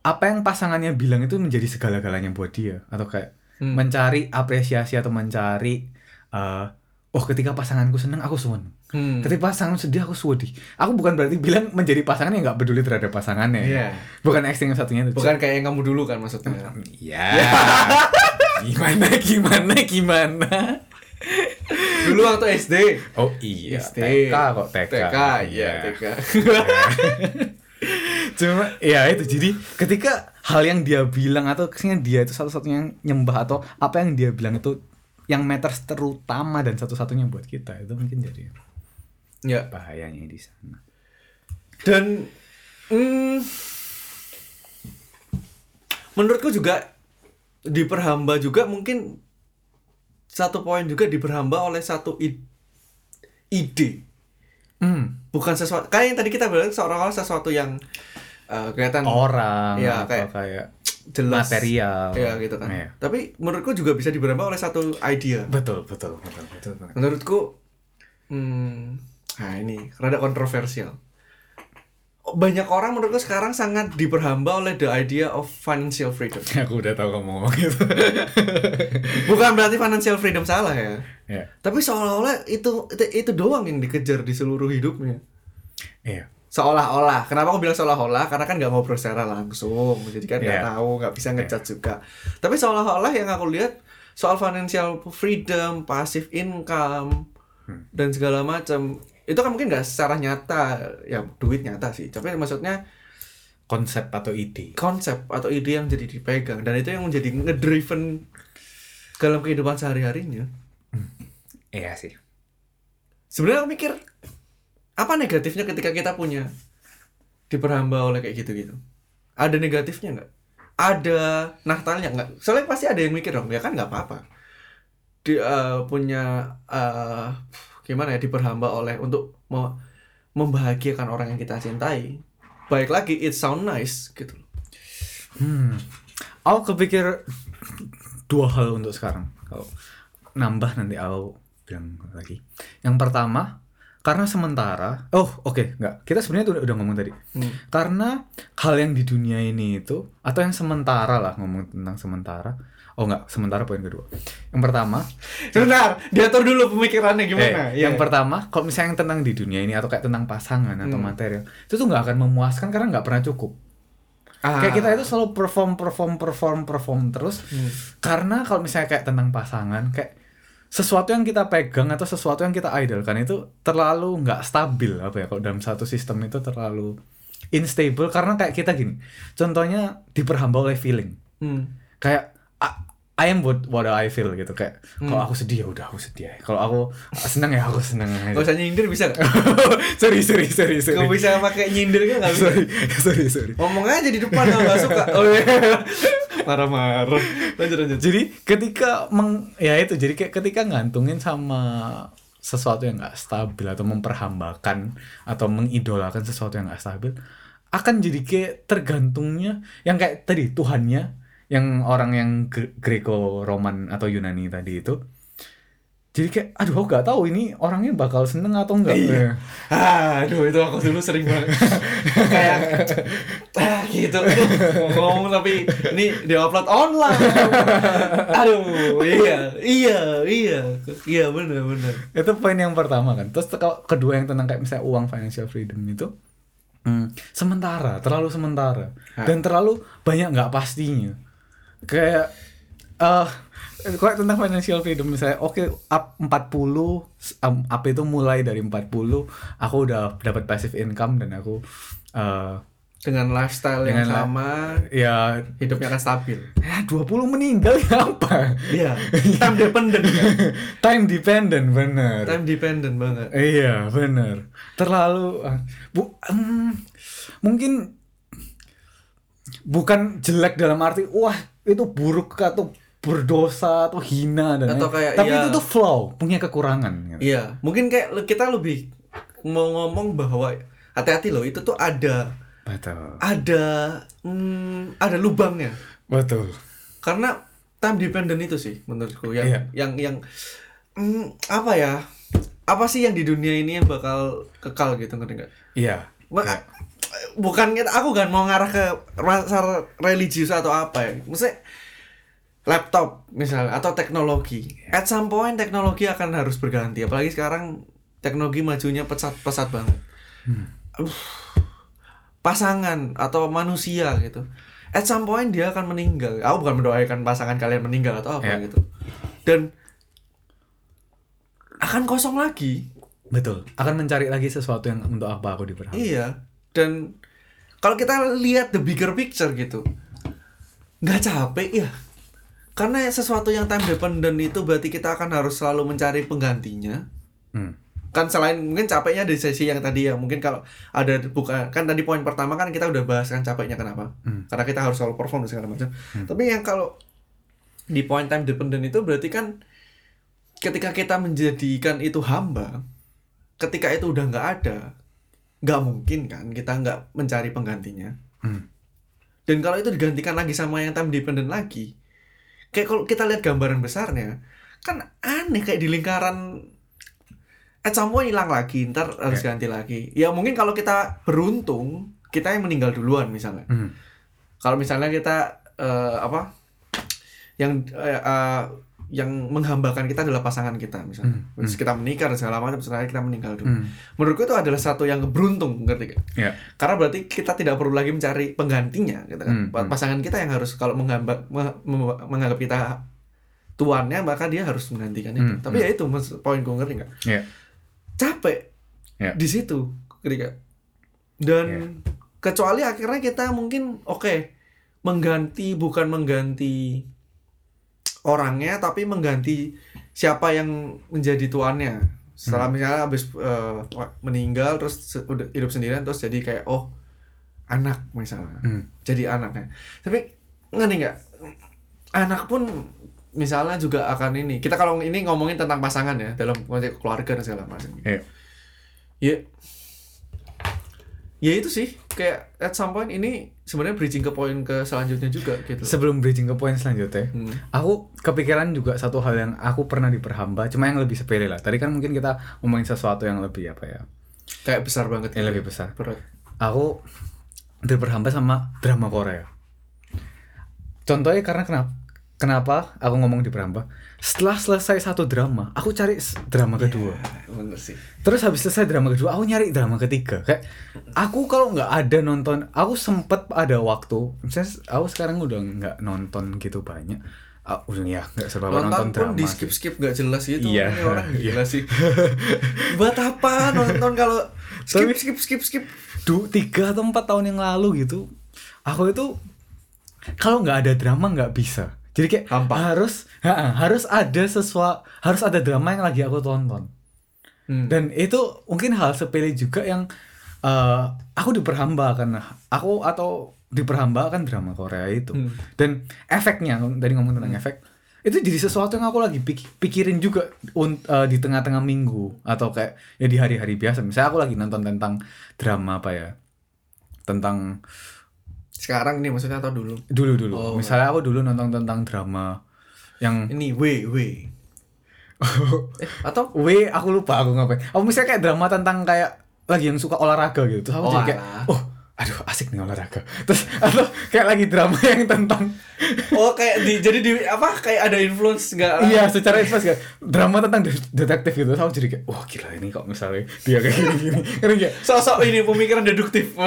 apa yang pasangannya bilang itu menjadi segala-galanya buat dia atau kayak Hmm. mencari apresiasi atau mencari eh oh ketika pasanganku senang aku senang Hmm. ketika pasangan sedih aku sedih aku bukan berarti bilang menjadi pasangan yang nggak peduli terhadap pasangannya Iya. bukan ekstrim satunya itu Bukan kayak yang kamu dulu kan maksudnya. Ya. gimana gimana gimana? Dulu waktu SD. Oh iya, SD. TK kok TK. TK, iya TK. Cuma ya itu jadi ketika hal yang dia bilang atau ke sini dia itu satu-satunya yang nyembah atau apa yang dia bilang itu yang matters terutama dan satu-satunya buat kita itu mungkin jadi ya. bahayanya di sana. Dan mm, menurutku juga diperhamba juga mungkin satu poin juga diperhamba oleh satu id- ide Hmm, bukan sesuatu kayak yang tadi kita bilang seolah-olah sesuatu yang uh, kelihatan orang atau kayak- kayak, jelas material. ya gitu kan Iya. tapi menurutku juga bisa diberambah oleh satu idea Betul, betul, betul, betul. banget. menurutku hmm, nah ini rada kontroversial banyak orang menurutku sekarang sangat diperhamba oleh the idea of financial freedom. Aku udah tahu kamu ngomong gitu. bukan berarti financial freedom salah ya. Ya, tapi seolah-olah itu, itu itu doang yang dikejar di seluruh hidupnya. Iya. seolah-olah. Kenapa aku bilang seolah-olah? Karena kan nggak ngobrol secara langsung. Jadi kan nggak Iya. tahu nggak bisa ngejat juga. Tapi seolah-olah yang aku lihat soal financial freedom passive income Hmm. dan segala macam itu kan mungkin nggak secara nyata ya duit nyata sih. Tapi maksudnya Konsep atau ide. konsep atau ide yang jadi dipegang. Dan itu yang menjadi ngedriven dalam kehidupan sehari-harinya. Iya sih. sebenarnya aku mikir apa negatifnya ketika kita punya diperhamba oleh kayak gitu-gitu? Ada negatifnya nggak? Ada natalnya nggak? Soalnya pasti ada yang mikir dong ya kan nggak apa-apa. Di eh, punya eh, gimana ya diperhamba oleh untuk me- membahagiakan orang yang kita cintai baik lagi it sound nice gitu Hmm. Aku kepikir dua hal untuk sekarang. Kalau nambah nanti aku bilang lagi. Yang pertama, karena sementara, oh oke, nggak. Kita sebenarnya udah, udah ngomong tadi. Hmm. Karena hal yang di dunia ini itu atau yang sementara lah ngomong tentang sementara. Oh nggak, sementara poin kedua. Yang pertama, sebentar diatur dulu pemikirannya gimana eh, Iya. yang pertama, kalau misalnya yang tentang di dunia ini atau kayak tentang pasangan atau Hmm. material, itu tuh nggak akan memuaskan karena nggak pernah cukup. Ah. Kayak kita itu selalu perform, perform, perform, perform terus. Hmm. Karena kalau misalnya kayak tentang pasangan, kayak sesuatu yang kita pegang atau sesuatu yang kita idolkan itu terlalu nggak stabil apa ya kalau dalam satu sistem itu terlalu unstable karena kayak kita gini. Contohnya diperhamba oleh feeling. Hmm. Kayak I, am what, what I feel gitu kayak Hmm. kalau aku sedih ya udah aku sedih. Kalau aku senang ya aku senang aja. Gak usah nyindir bisa gak? sorry, sorry, sorry, sorry. Gak bisa pakai nyindir kan gak bisa sorry, sorry, sorry. Ngomong aja di depan kalau gak suka oh, iya. Marah-marah Lanjut lanjut Jadi ketika meng ya itu jadi kayak ketika ngantungin sama sesuatu yang nggak stabil atau memperhambakan atau mengidolakan sesuatu yang nggak stabil akan jadi kayak tergantungnya yang kayak tadi Tuhannya yang orang yang Gre- Greco-Roman atau Yunani tadi itu jadi kayak aduh aku nggak tahu ini orangnya bakal seneng atau enggak Iya. Aduh itu aku dulu sering banget. Kayak ah, gitu. Ngomong tapi ini diupload online. Aduh iya Iya iya. Iya bener bener. Itu poin yang pertama kan. Terus kalau kedua yang tentang kayak misalnya uang financial freedom itu hmm, sementara terlalu sementara. Hah. dan terlalu banyak nggak pastinya kayak eh kalau tentang financial freedom misalnya oke up 40 um, up itu mulai dari 40 aku udah dapat passive income dan aku eh Dengan lifestyle yang Dengan la- sama ya Hidupnya akan stabil. ya 20 meninggal ya apa? Iya Time dependent kan time dependent bener. Time dependent banget. Iya bener. Terlalu ah, bu, em, Mungkin Bukan jelek dalam arti Wah itu buruk atau berdosa atau hina dan Atau kayak, Tapi iya. itu tuh flow Punya kekurangan gitu. Iya, mungkin kayak kita lebih mau ngomong bahwa hati-hati loh, itu tuh ada Betul ada hmm, ada lubangnya. Betul Karena time dependent itu sih menurutku yang Iya. yang yang hmm, apa ya? Apa sih yang di dunia ini yang bakal kekal gitu ngerti nggak? Iya Ma- Bukan kita aku kan mau ngarah ke rasa religius atau apa ya. Maksudnya laptop misalnya atau teknologi. At some point teknologi akan harus berganti. Apalagi sekarang teknologi majunya pesat-pesat banget. Uh, pasangan atau manusia gitu. At some point dia akan meninggal. Aku bukan mendoakan pasangan kalian meninggal atau apa Ya. gitu. Dan akan kosong lagi. Betul Akan mencari lagi sesuatu yang untuk apa aku diperhatikan Iya. Dan kalau kita lihat the bigger picture gitu, nggak capek ya. Karena sesuatu yang time dependent itu berarti kita akan harus selalu mencari penggantinya. hmm. Kan selain mungkin capeknya dari sesi yang tadi ya, mungkin kalau ada bukan kan tadi poin pertama kan kita udah bahas kan capeknya kenapa? Hmm. Karena kita harus selalu perform dan segala macam. Tapi yang kalau di poin time dependent itu berarti kan ketika kita menjadikan itu hamba, ketika itu udah nggak ada, nggak mungkin kan kita nggak mencari penggantinya. Hmm. Dan kalau itu digantikan lagi sama yang time dependent lagi, kayak kalau kita lihat gambaran besarnya, kan aneh kayak di lingkaran at some point hilang lagi, ntar harus ganti lagi. Ya mungkin kalau kita beruntung, kita yang meninggal duluan misalnya. Hmm. Kalau misalnya kita eh, apa yang eh, eh, yang menghambakan kita adalah pasangan kita misalnya. Hmm, Terus kita menikah dan segala macam, setelah kita meninggal dulu. Hmm. Menurutku itu adalah satu yang beruntung, ngerti gak? Ya. Karena berarti kita tidak perlu lagi mencari penggantinya, gitu kan? Hmm, hmm. Pasangan kita yang harus kalau menghamba, me- me- menganggap kita tuannya, maka dia harus menggantikan itu. Hmm, Tapi ya itu mas- poinku ngerti nggak? Ya. Capek Ya. di situ, ngerti gak? Dan Ya. kecuali akhirnya kita mungkin oke mengganti bukan mengganti orangnya, tapi mengganti siapa yang menjadi tuannya. Setelah misalnya habis eh, meninggal terus hidup sendirian terus jadi kayak oh anak misalnya. Hmm. jadi anaknya tapi ngerti nggak? Anak pun misalnya juga akan ini. Kita kalau ini ngomongin tentang pasangan ya dalam konteks keluarga dan segala macam. Iya. ya ya itu sih. Kayak at some point ini sebenarnya bridging ke poin ke selanjutnya juga gitu Sebelum bridging ke poin selanjutnya, Hmm. aku kepikiran juga satu hal yang aku pernah diperhamba, cuma yang lebih sepele lah. Tadi kan mungkin kita ngomongin sesuatu yang lebih apa ya, kayak besar banget yang gitu. lebih besar. berat Aku diperhamba sama drama Korea. Contohnya karena kenapa? Kenapa aku ngomong diperhamba? Setelah selesai satu drama, aku cari drama kedua. Ya, bener sih Terus habis selesai drama kedua, aku nyari drama ketiga. Kayak aku kalau nggak ada nonton, aku sempet ada waktu. Misalnya aku sekarang udah nggak nonton gitu banyak. Udah ya nggak serba nonton, nonton, pun drama. di skip skip gak jelas gitu Iya, orang iya. gila sih buat apa nonton kalau skip skip skip skip Du, tiga atau empat tahun yang lalu gitu, aku itu kalau nggak ada drama nggak bisa. Jadi kayak Hampa. harus ha-ha, harus ada sesuatu harus ada drama yang lagi aku tonton. Hmm. Dan itu mungkin hal sepele juga yang eh, aku diperhamba karena aku atau diperhamba kan drama Korea itu. Hmm. Dan efeknya tadi ngomong tentang efek itu jadi sesuatu yang aku lagi pik- pikirin juga eh, di tengah-tengah minggu atau kayak ya di hari-hari biasa. Misalnya aku lagi nonton tentang drama apa ya? Tentang sekarang nih maksudnya atau dulu dulu-dulu. Oh. Misalnya aku dulu nonton tentang drama yang ini W W eh, atau W aku lupa aku ngapain. Oh misalnya kayak drama tentang kayak lagi yang suka olahraga gitu. Terus aku Oh, jadi kayak oh aduh asik nih olahraga. Terus atau kayak lagi drama yang tentang oh kayak di jadi di apa kayak ada influence nggak iya secara influence kayak drama tentang de- detektif gitu. Aku jadi kayak wah gila ini kok misalnya dia kayak gini-gini. Karena kayak sosok ini pemikiran deduktif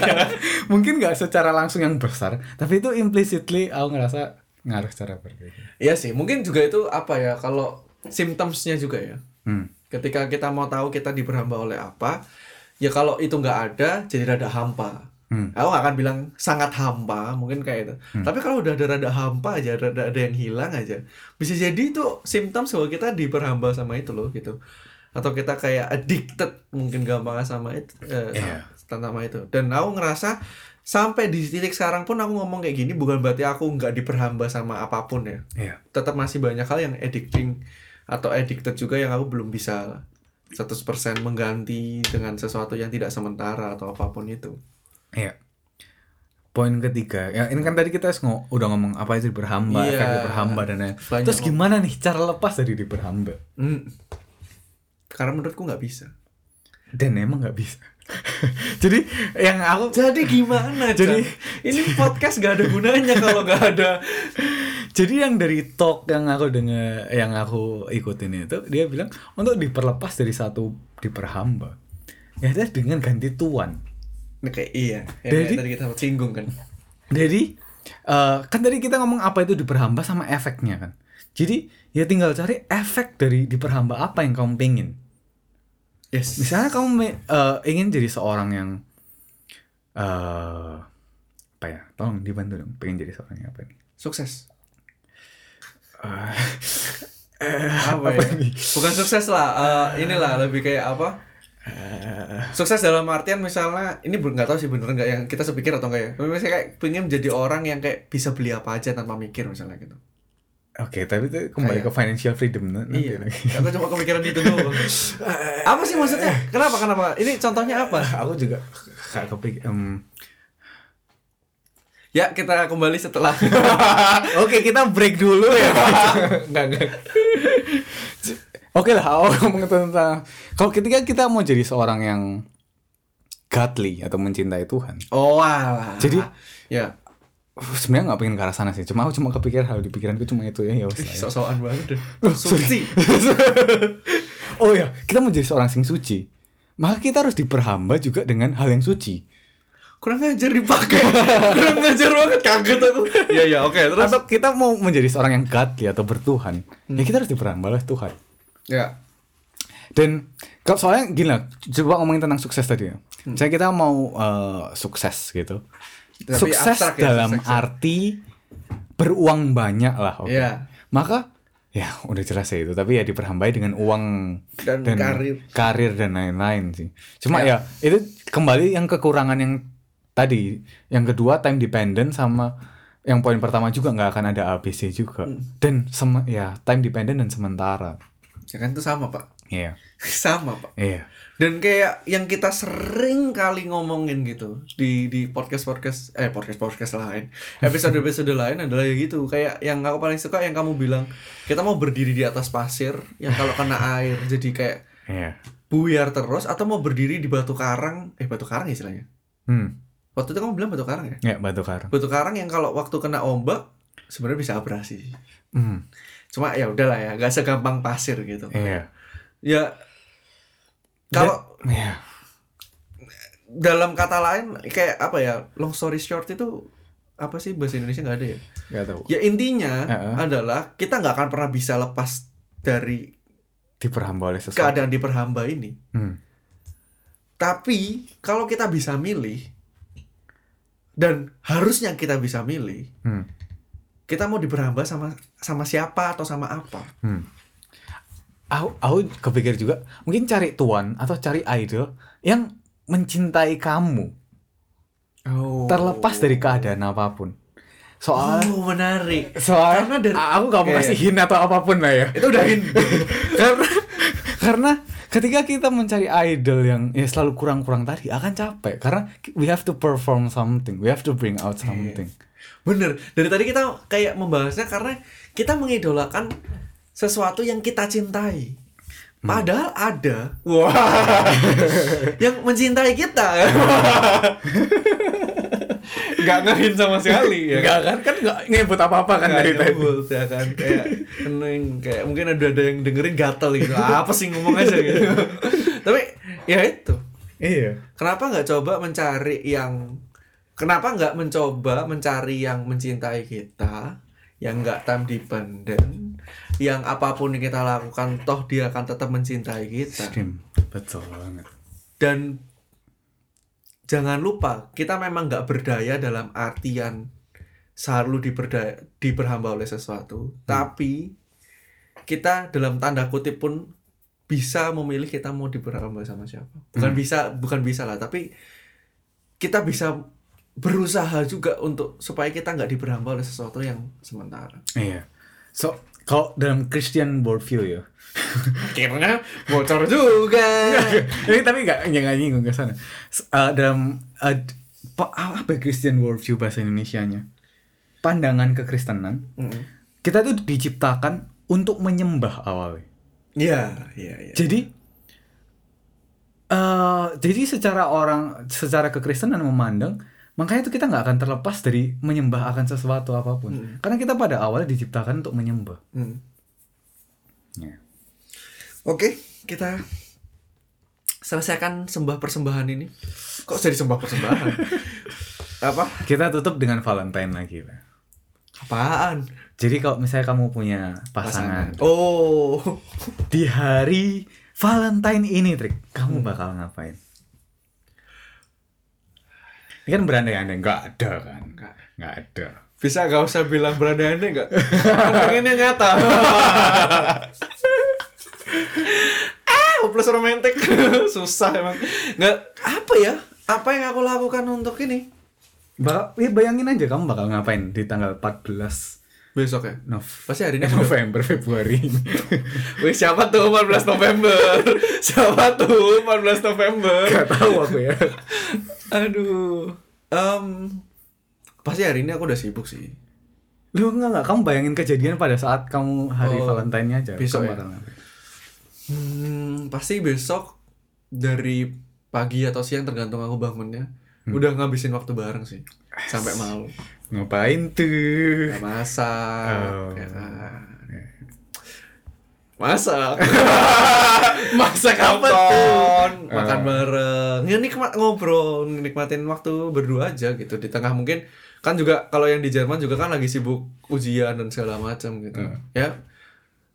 mungkin nggak secara langsung yang besar, tapi itu implicitly aku ngerasa ngaruh secara berbeda. Iya sih mungkin juga itu apa ya kalau symptomsnya juga ya Hmm. ketika kita mau tahu kita diperhamba oleh apa ya kalau itu nggak ada jadi rada hampa Hmm. aku nggak akan bilang sangat hampa mungkin kayak itu tapi kalau udah ada rada hampa aja rada ada yang hilang aja bisa jadi itu symptoms bahwa kita diperhamba sama itu loh gitu atau kita kayak addicted mungkin gampangnya sama itu eh, Iya. sama itu dan aku ngerasa sampai di titik sekarang pun aku ngomong kayak gini bukan berarti aku nggak diperhamba sama apa pun ya Iya. tetap masih banyak hal yang addicting atau addicted juga yang aku belum bisa 100% mengganti dengan sesuatu yang tidak sementara atau apa pun itu. Iya. Poin ketiga, ya ini kan tadi kita ngo- udah ngomong apa itu diperhamba, Iya. efek diperhamba dan lain. Terus gimana nih cara lepas dari diperhamba? Hmm. Karena menurutku nggak bisa. Dan emang nggak bisa. Jadi yang aku Jadi gimana? Jadi- ini podcast gak ada gunanya kalau nggak ada. jadi yang dari talk yang aku dengar yang aku ikutin itu dia bilang untuk diperlepas dari satu diperhamba ya ada dengan ganti tuan. Kayak iya. Yang Jadi- tadi kita singgung kan. Jadi eh, kan tadi kita ngomong apa itu diperhamba sama efeknya kan. Jadi ya tinggal cari efek dari diperhamba apa yang kamu pengen. Yes. Misalnya kamu eh, ingin jadi seorang yang eh apa ya? Tolong dibantu dong. Pengen jadi seorang yang apa nih? Sukses. Eh, Apa, ya? Bukan sukses lah. eh, inilah lebih kayak apa? Sukses dalam artian misalnya ini belum nggak tahu sih bener nggak yang kita sepikir atau enggak ya. Tapi misalnya kayak pengen menjadi orang yang kayak bisa beli apa aja tanpa mikir misalnya gitu. Oke, tapi itu kembali Kayak- ke financial freedom nanti Iya. lagi. Aku cuma kepikiran itu doang. apa sih maksudnya? Kenapa kenapa? Ini contohnya apa? Aku juga gak kepikir. em, Ya, kita kembali setelah Oke, kita break dulu ya. Enggak, enggak. Oke lah, oh, ngomong tentang kalau ketika kita mau jadi seorang yang godly atau mencintai Tuhan. Oh, alah. Jadi- ya, Sebenarnya nggak pengen ke arah sana sih. Cuma aku cuma kepikiran hal di pikiranku cuma itu ya. ya ya. sok-sokan banget deh. Suci. oh ya, kita mau jadi seorang sing suci. Maka kita harus diperhamba juga dengan hal yang suci. Kurang ngajar dipakai. Kurang ngajar banget kaget aku. Iya, iya, oke. Terus Atau kita mau menjadi seorang yang godly atau bertuhan, ya kita harus diperhamba oleh Tuhan. ya. Dan kalau soalnya gini lah, coba ngomongin tentang sukses tadi ya. Misalnya kita mau eh, sukses gitu. Tapi sukses abstrak ya, dalam sukses ya. arti beruang banyak lah, oke. Iya. Maka ya udah jelas ya itu, tapi ya diperhambai dengan uang Dan karir. karir dan lain-lain sih. Cuma ya. itu kembali yang kekurangan yang tadi, yang kedua time dependent sama yang poin pertama juga nggak akan ada ABC juga. Hmm. Dan sem ya time dependent dan sementara. Ya kan itu sama, Pak. Iya. Sama, Pak. Iya. Dan kayak yang kita sering kali ngomongin gitu di di podcast podcast eh podcast podcast lain episode episode lain adalah ya gitu kayak yang aku paling suka yang kamu bilang kita mau berdiri di atas pasir yang kalau kena air jadi kayak Iya. buyar terus atau mau berdiri di batu karang eh batu karang istilahnya Hmm. waktu itu kamu bilang batu karang ya Ya batu karang. batu karang yang kalau waktu kena ombak sebenarnya bisa abrasi Hmm. cuma ya udahlah ya gak segampang pasir gitu Iya. Ya kalau Iya. dalam kata lain kayak apa ya long story short itu apa sih bahasa Indonesia nggak ada ya Gak tahu. ya intinya Heeh. adalah kita nggak akan pernah bisa lepas dari Diperhamba oleh sesuatu. keadaan diperhamba ini Hmm. tapi kalau kita bisa milih dan harusnya kita bisa milih Hmm. kita mau diperhamba sama sama siapa atau sama apa Hmm. Aku, aku kepikir juga mungkin cari tuan atau cari idol yang mencintai kamu. Oh. Terlepas dari keadaan apa pun. Soal oh menarik. soal Karena dari- aku gak mau kasih hint atau apa pun lah ya. itu udah hint. Karena karena ketika kita mencari idol yang ya selalu kurang-kurang tadi akan capek. Karena we have to perform something, we have to bring out something. Bener, dari tadi kita kayak membahasnya karena kita mengidolakan sesuatu yang kita cintai. Padahal ada, wah, yang mencintai kita. Gak ngehin sama sekali ya. Enggak kan kan enggak ngebut apa-apa kan Nggak dari tadi. nyebut, ya kan kayak kening kayak mungkin ada ada yang dengerin gatel gitu apa sih ngomong aja gitu tapi ya itu Iya. Kenapa nggak coba mencari yang Kenapa nggak mencoba mencari yang mencintai kita, yang nggak time dependent, yang apa pun yang kita lakukan toh dia akan tetap mencintai kita. Betul banget. Dan jangan lupa kita memang nggak berdaya dalam artian selalu diberdaya, diperhamba oleh sesuatu, tapi kita dalam tanda kutip pun bisa memilih kita mau diperhamba sama siapa. Bukan Hmm. bisa, bukan bisa lah, tapi kita bisa berusaha juga untuk supaya kita nggak diperhamba oleh sesuatu yang sementara. Iya. So, kalau dalam Christian worldview ya. Akhirnya bocor juga. Ini tapi nggak nggak nyinggung ke sana. Uh, dalam uh, pa- apa Christian worldview bahasa Indonesianya? Pandangan kekristenan. Mm. Kita tuh diciptakan untuk menyembah awalnya. Iya, iya, iya. Jadi eh jadi secara orang secara kekristenan memandang makanya itu kita nggak akan terlepas dari menyembah akan sesuatu apa pun. Hmm. Karena kita pada awalnya diciptakan untuk menyembah. Hmm. Ya. Oke, kita selesaikan sembah persembahan ini. Kok jadi sembah persembahan? Apa? Kita tutup dengan Valentine lagi. Pak. Apaan? Jadi kalau misalnya kamu punya pasangan, Oh. di hari Valentine ini, Trik, kamu bakal ngapain? Ini kan berandai-andai, nggak ada kan? Nggak. Nggak ada. Bisa gak usah bilang berandai-andai enggak? Pengennya nyata. ah, hopeless romantic. Susah emang. Nggak apa ya? Apa yang aku lakukan untuk ini? Bakal, ya bayangin aja kamu bakal ngapain di tanggal 14 Besok ya? Nov Pasti hari ini eh, November Februari Wih, siapa tuh 14 November? siapa tuh 14 November? Gak tahu aku ya Aduh. Em, pasti hari ini aku udah sibuk sih. Lu enggak enggak kamu bayangin kejadian pada saat kamu hari Oh, Valentine aja. besok ya? Hmm, pasti besok dari pagi atau siang tergantung aku bangunnya. Hmm. Udah ngabisin waktu bareng sih. Sampai malam. Ngapain tuh? Ya, masak, Oh. ya kan. Masak. Masak apa tuh? Nonton, makan Oh. bareng. Ya nikmat ngobrol, nikmatin waktu berdua aja gitu di tengah mungkin kan juga kalau yang di Jerman juga kan lagi sibuk ujian dan segala macam gitu. Hmm. Ya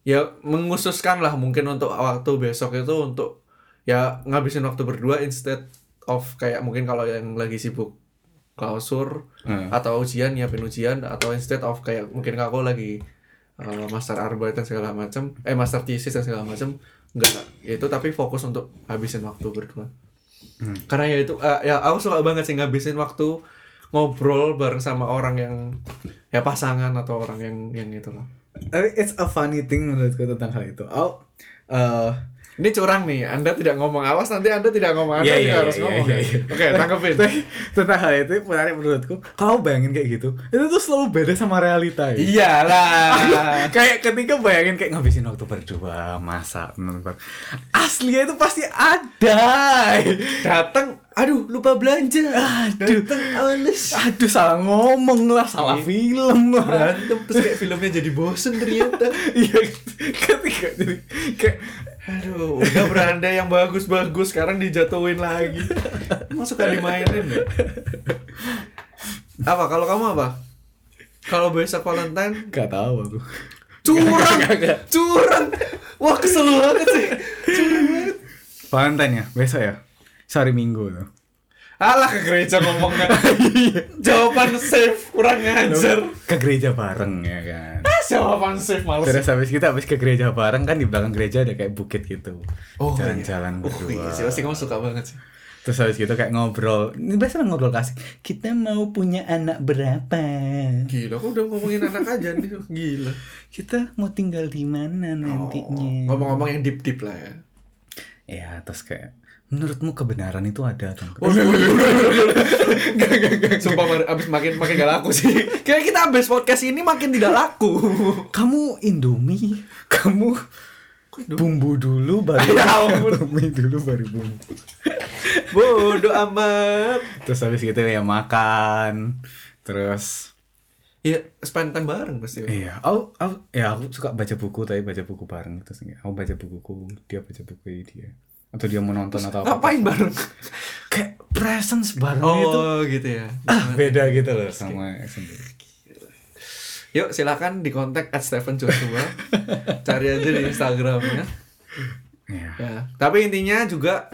ya mengususkan lah mungkin untuk waktu besok itu untuk ya ngabisin waktu berdua instead of kayak mungkin kalau yang lagi sibuk klausur Hmm. atau ujian nyiapin ujian atau instead of kayak mungkin aku lagi uh, master arbeit dan segala macam eh master thesis dan segala macam enggak itu tapi fokus untuk habisin waktu berdua Hmm. karena ya itu uh, ya aku suka banget sih ngabisin waktu ngobrol bareng sama orang yang ya pasangan atau orang yang yang itu loh Tapi it's a funny thing menurutku tentang hal itu. Oh, eh, ini curang nih anda tidak ngomong awas nanti anda tidak ngomong anda Iya, juga iya, harus iya, ngomong iya, ya. iya. oke tangkepin tapi tentang hal itu menarik menurutku. Kalau bayangin kayak gitu, itu tuh selalu beda sama realita. Ya. iyalah kayak ketika bayangin kayak ngabisin waktu berdua masak nonton aslinya itu pasti ada datang aduh lupa belanja Aduh. datang ales aduh salah ngomong lah salah film lah berantem terus kayak filmnya jadi bosen ternyata iya ketika jadi kayak aduh udah beranda yang bagus-bagus sekarang dijatuhin lagi. Emang suka dimainin ya? Apa kalau kamu apa? Kalau besok Valentine? Gak tahu aku. Curang! Curang! Wah kesel banget sih. Valentine ya besok ya? Sorry minggu tuh. Alah ke gereja ngomongnya. Jawaban safe kurang ngajar ke gereja bareng ya kan jawaban safe males Terus habis kita habis ke gereja bareng kan di belakang gereja ada kayak bukit gitu. Oh, Jalan-jalan oh berdua. iya sih pasti kamu suka banget sih Terus habis gitu kayak ngobrol. Ini biasa ngobrol kasih. Kita mau punya anak berapa? gila kok udah ngomongin anak aja nih gila Kita mau tinggal di mana nantinya? Oh, ngomong-ngomong yang deep deep lah ya Ya, terus kayak menurutmu kebenaran itu ada atau enggak? Oh, Gak, gak, gak. Sumpah mar- abis makin makin gak laku sih. Kayak kita abis podcast ini makin tidak laku. Kamu Indomie, kamu bumbu dulu baru Ya. Indomie dulu baru bumbu. Bodoh amat. Terus habis gitu ya makan. Terus Ya, spend time bareng pasti. Iya, aku, aku, ya aku suka baca buku tapi baca buku bareng terus enggak. Aku baca bukuku, dia baca buku dia. Atau dia mau nonton atau apa. Ngapain bareng? Kayak presence bareng itu Oh, gitu ya. ah beda gitu loh sama sendiri. Yuk, silakan di kontak at Stephen Joshua. Cari aja di Instagramnya. Iya. Ya, tapi intinya juga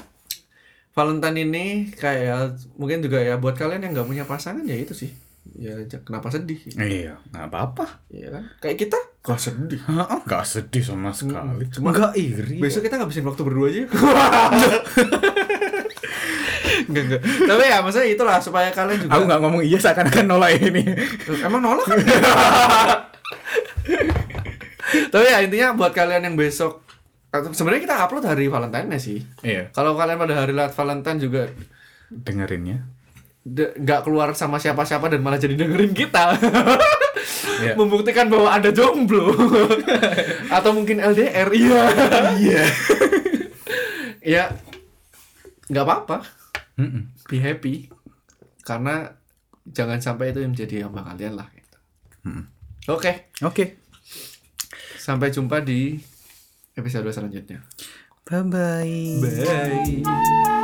Valentine ini kayak mungkin juga ya buat kalian yang nggak punya pasangan ya itu sih. Ya kenapa sedih? Iya, nggak apa-apa. Iya kan? Kayak kita gak sedih. Nggak sedih sama sekali. Cuma- nggak iri. Besok kita ngabisin waktu berdua aja. Enggak, enggak. Tapi ya maksudnya itulah supaya kalian juga Aku nggak ngomong iya seakan-akan nolak ini. Emang nolak kan? Tapi ya intinya buat kalian yang besok sebenarnya kita upload hari Valentine sih. Iya. Kalau kalian pada hari Valentine juga Dengerinnya. de- nggak keluar sama siapa-siapa dan malah jadi dengerin kita. Iya. Membuktikan bahwa Anda jomblo. Atau mungkin LDR. Iya. Iya. ya nggak apa-apa. Be happy. Karena jangan sampai itu yang menjadi hamba kalian lah gitu. Oke. Oke. Sampai jumpa di episode selanjutnya. Bye bye. Bye.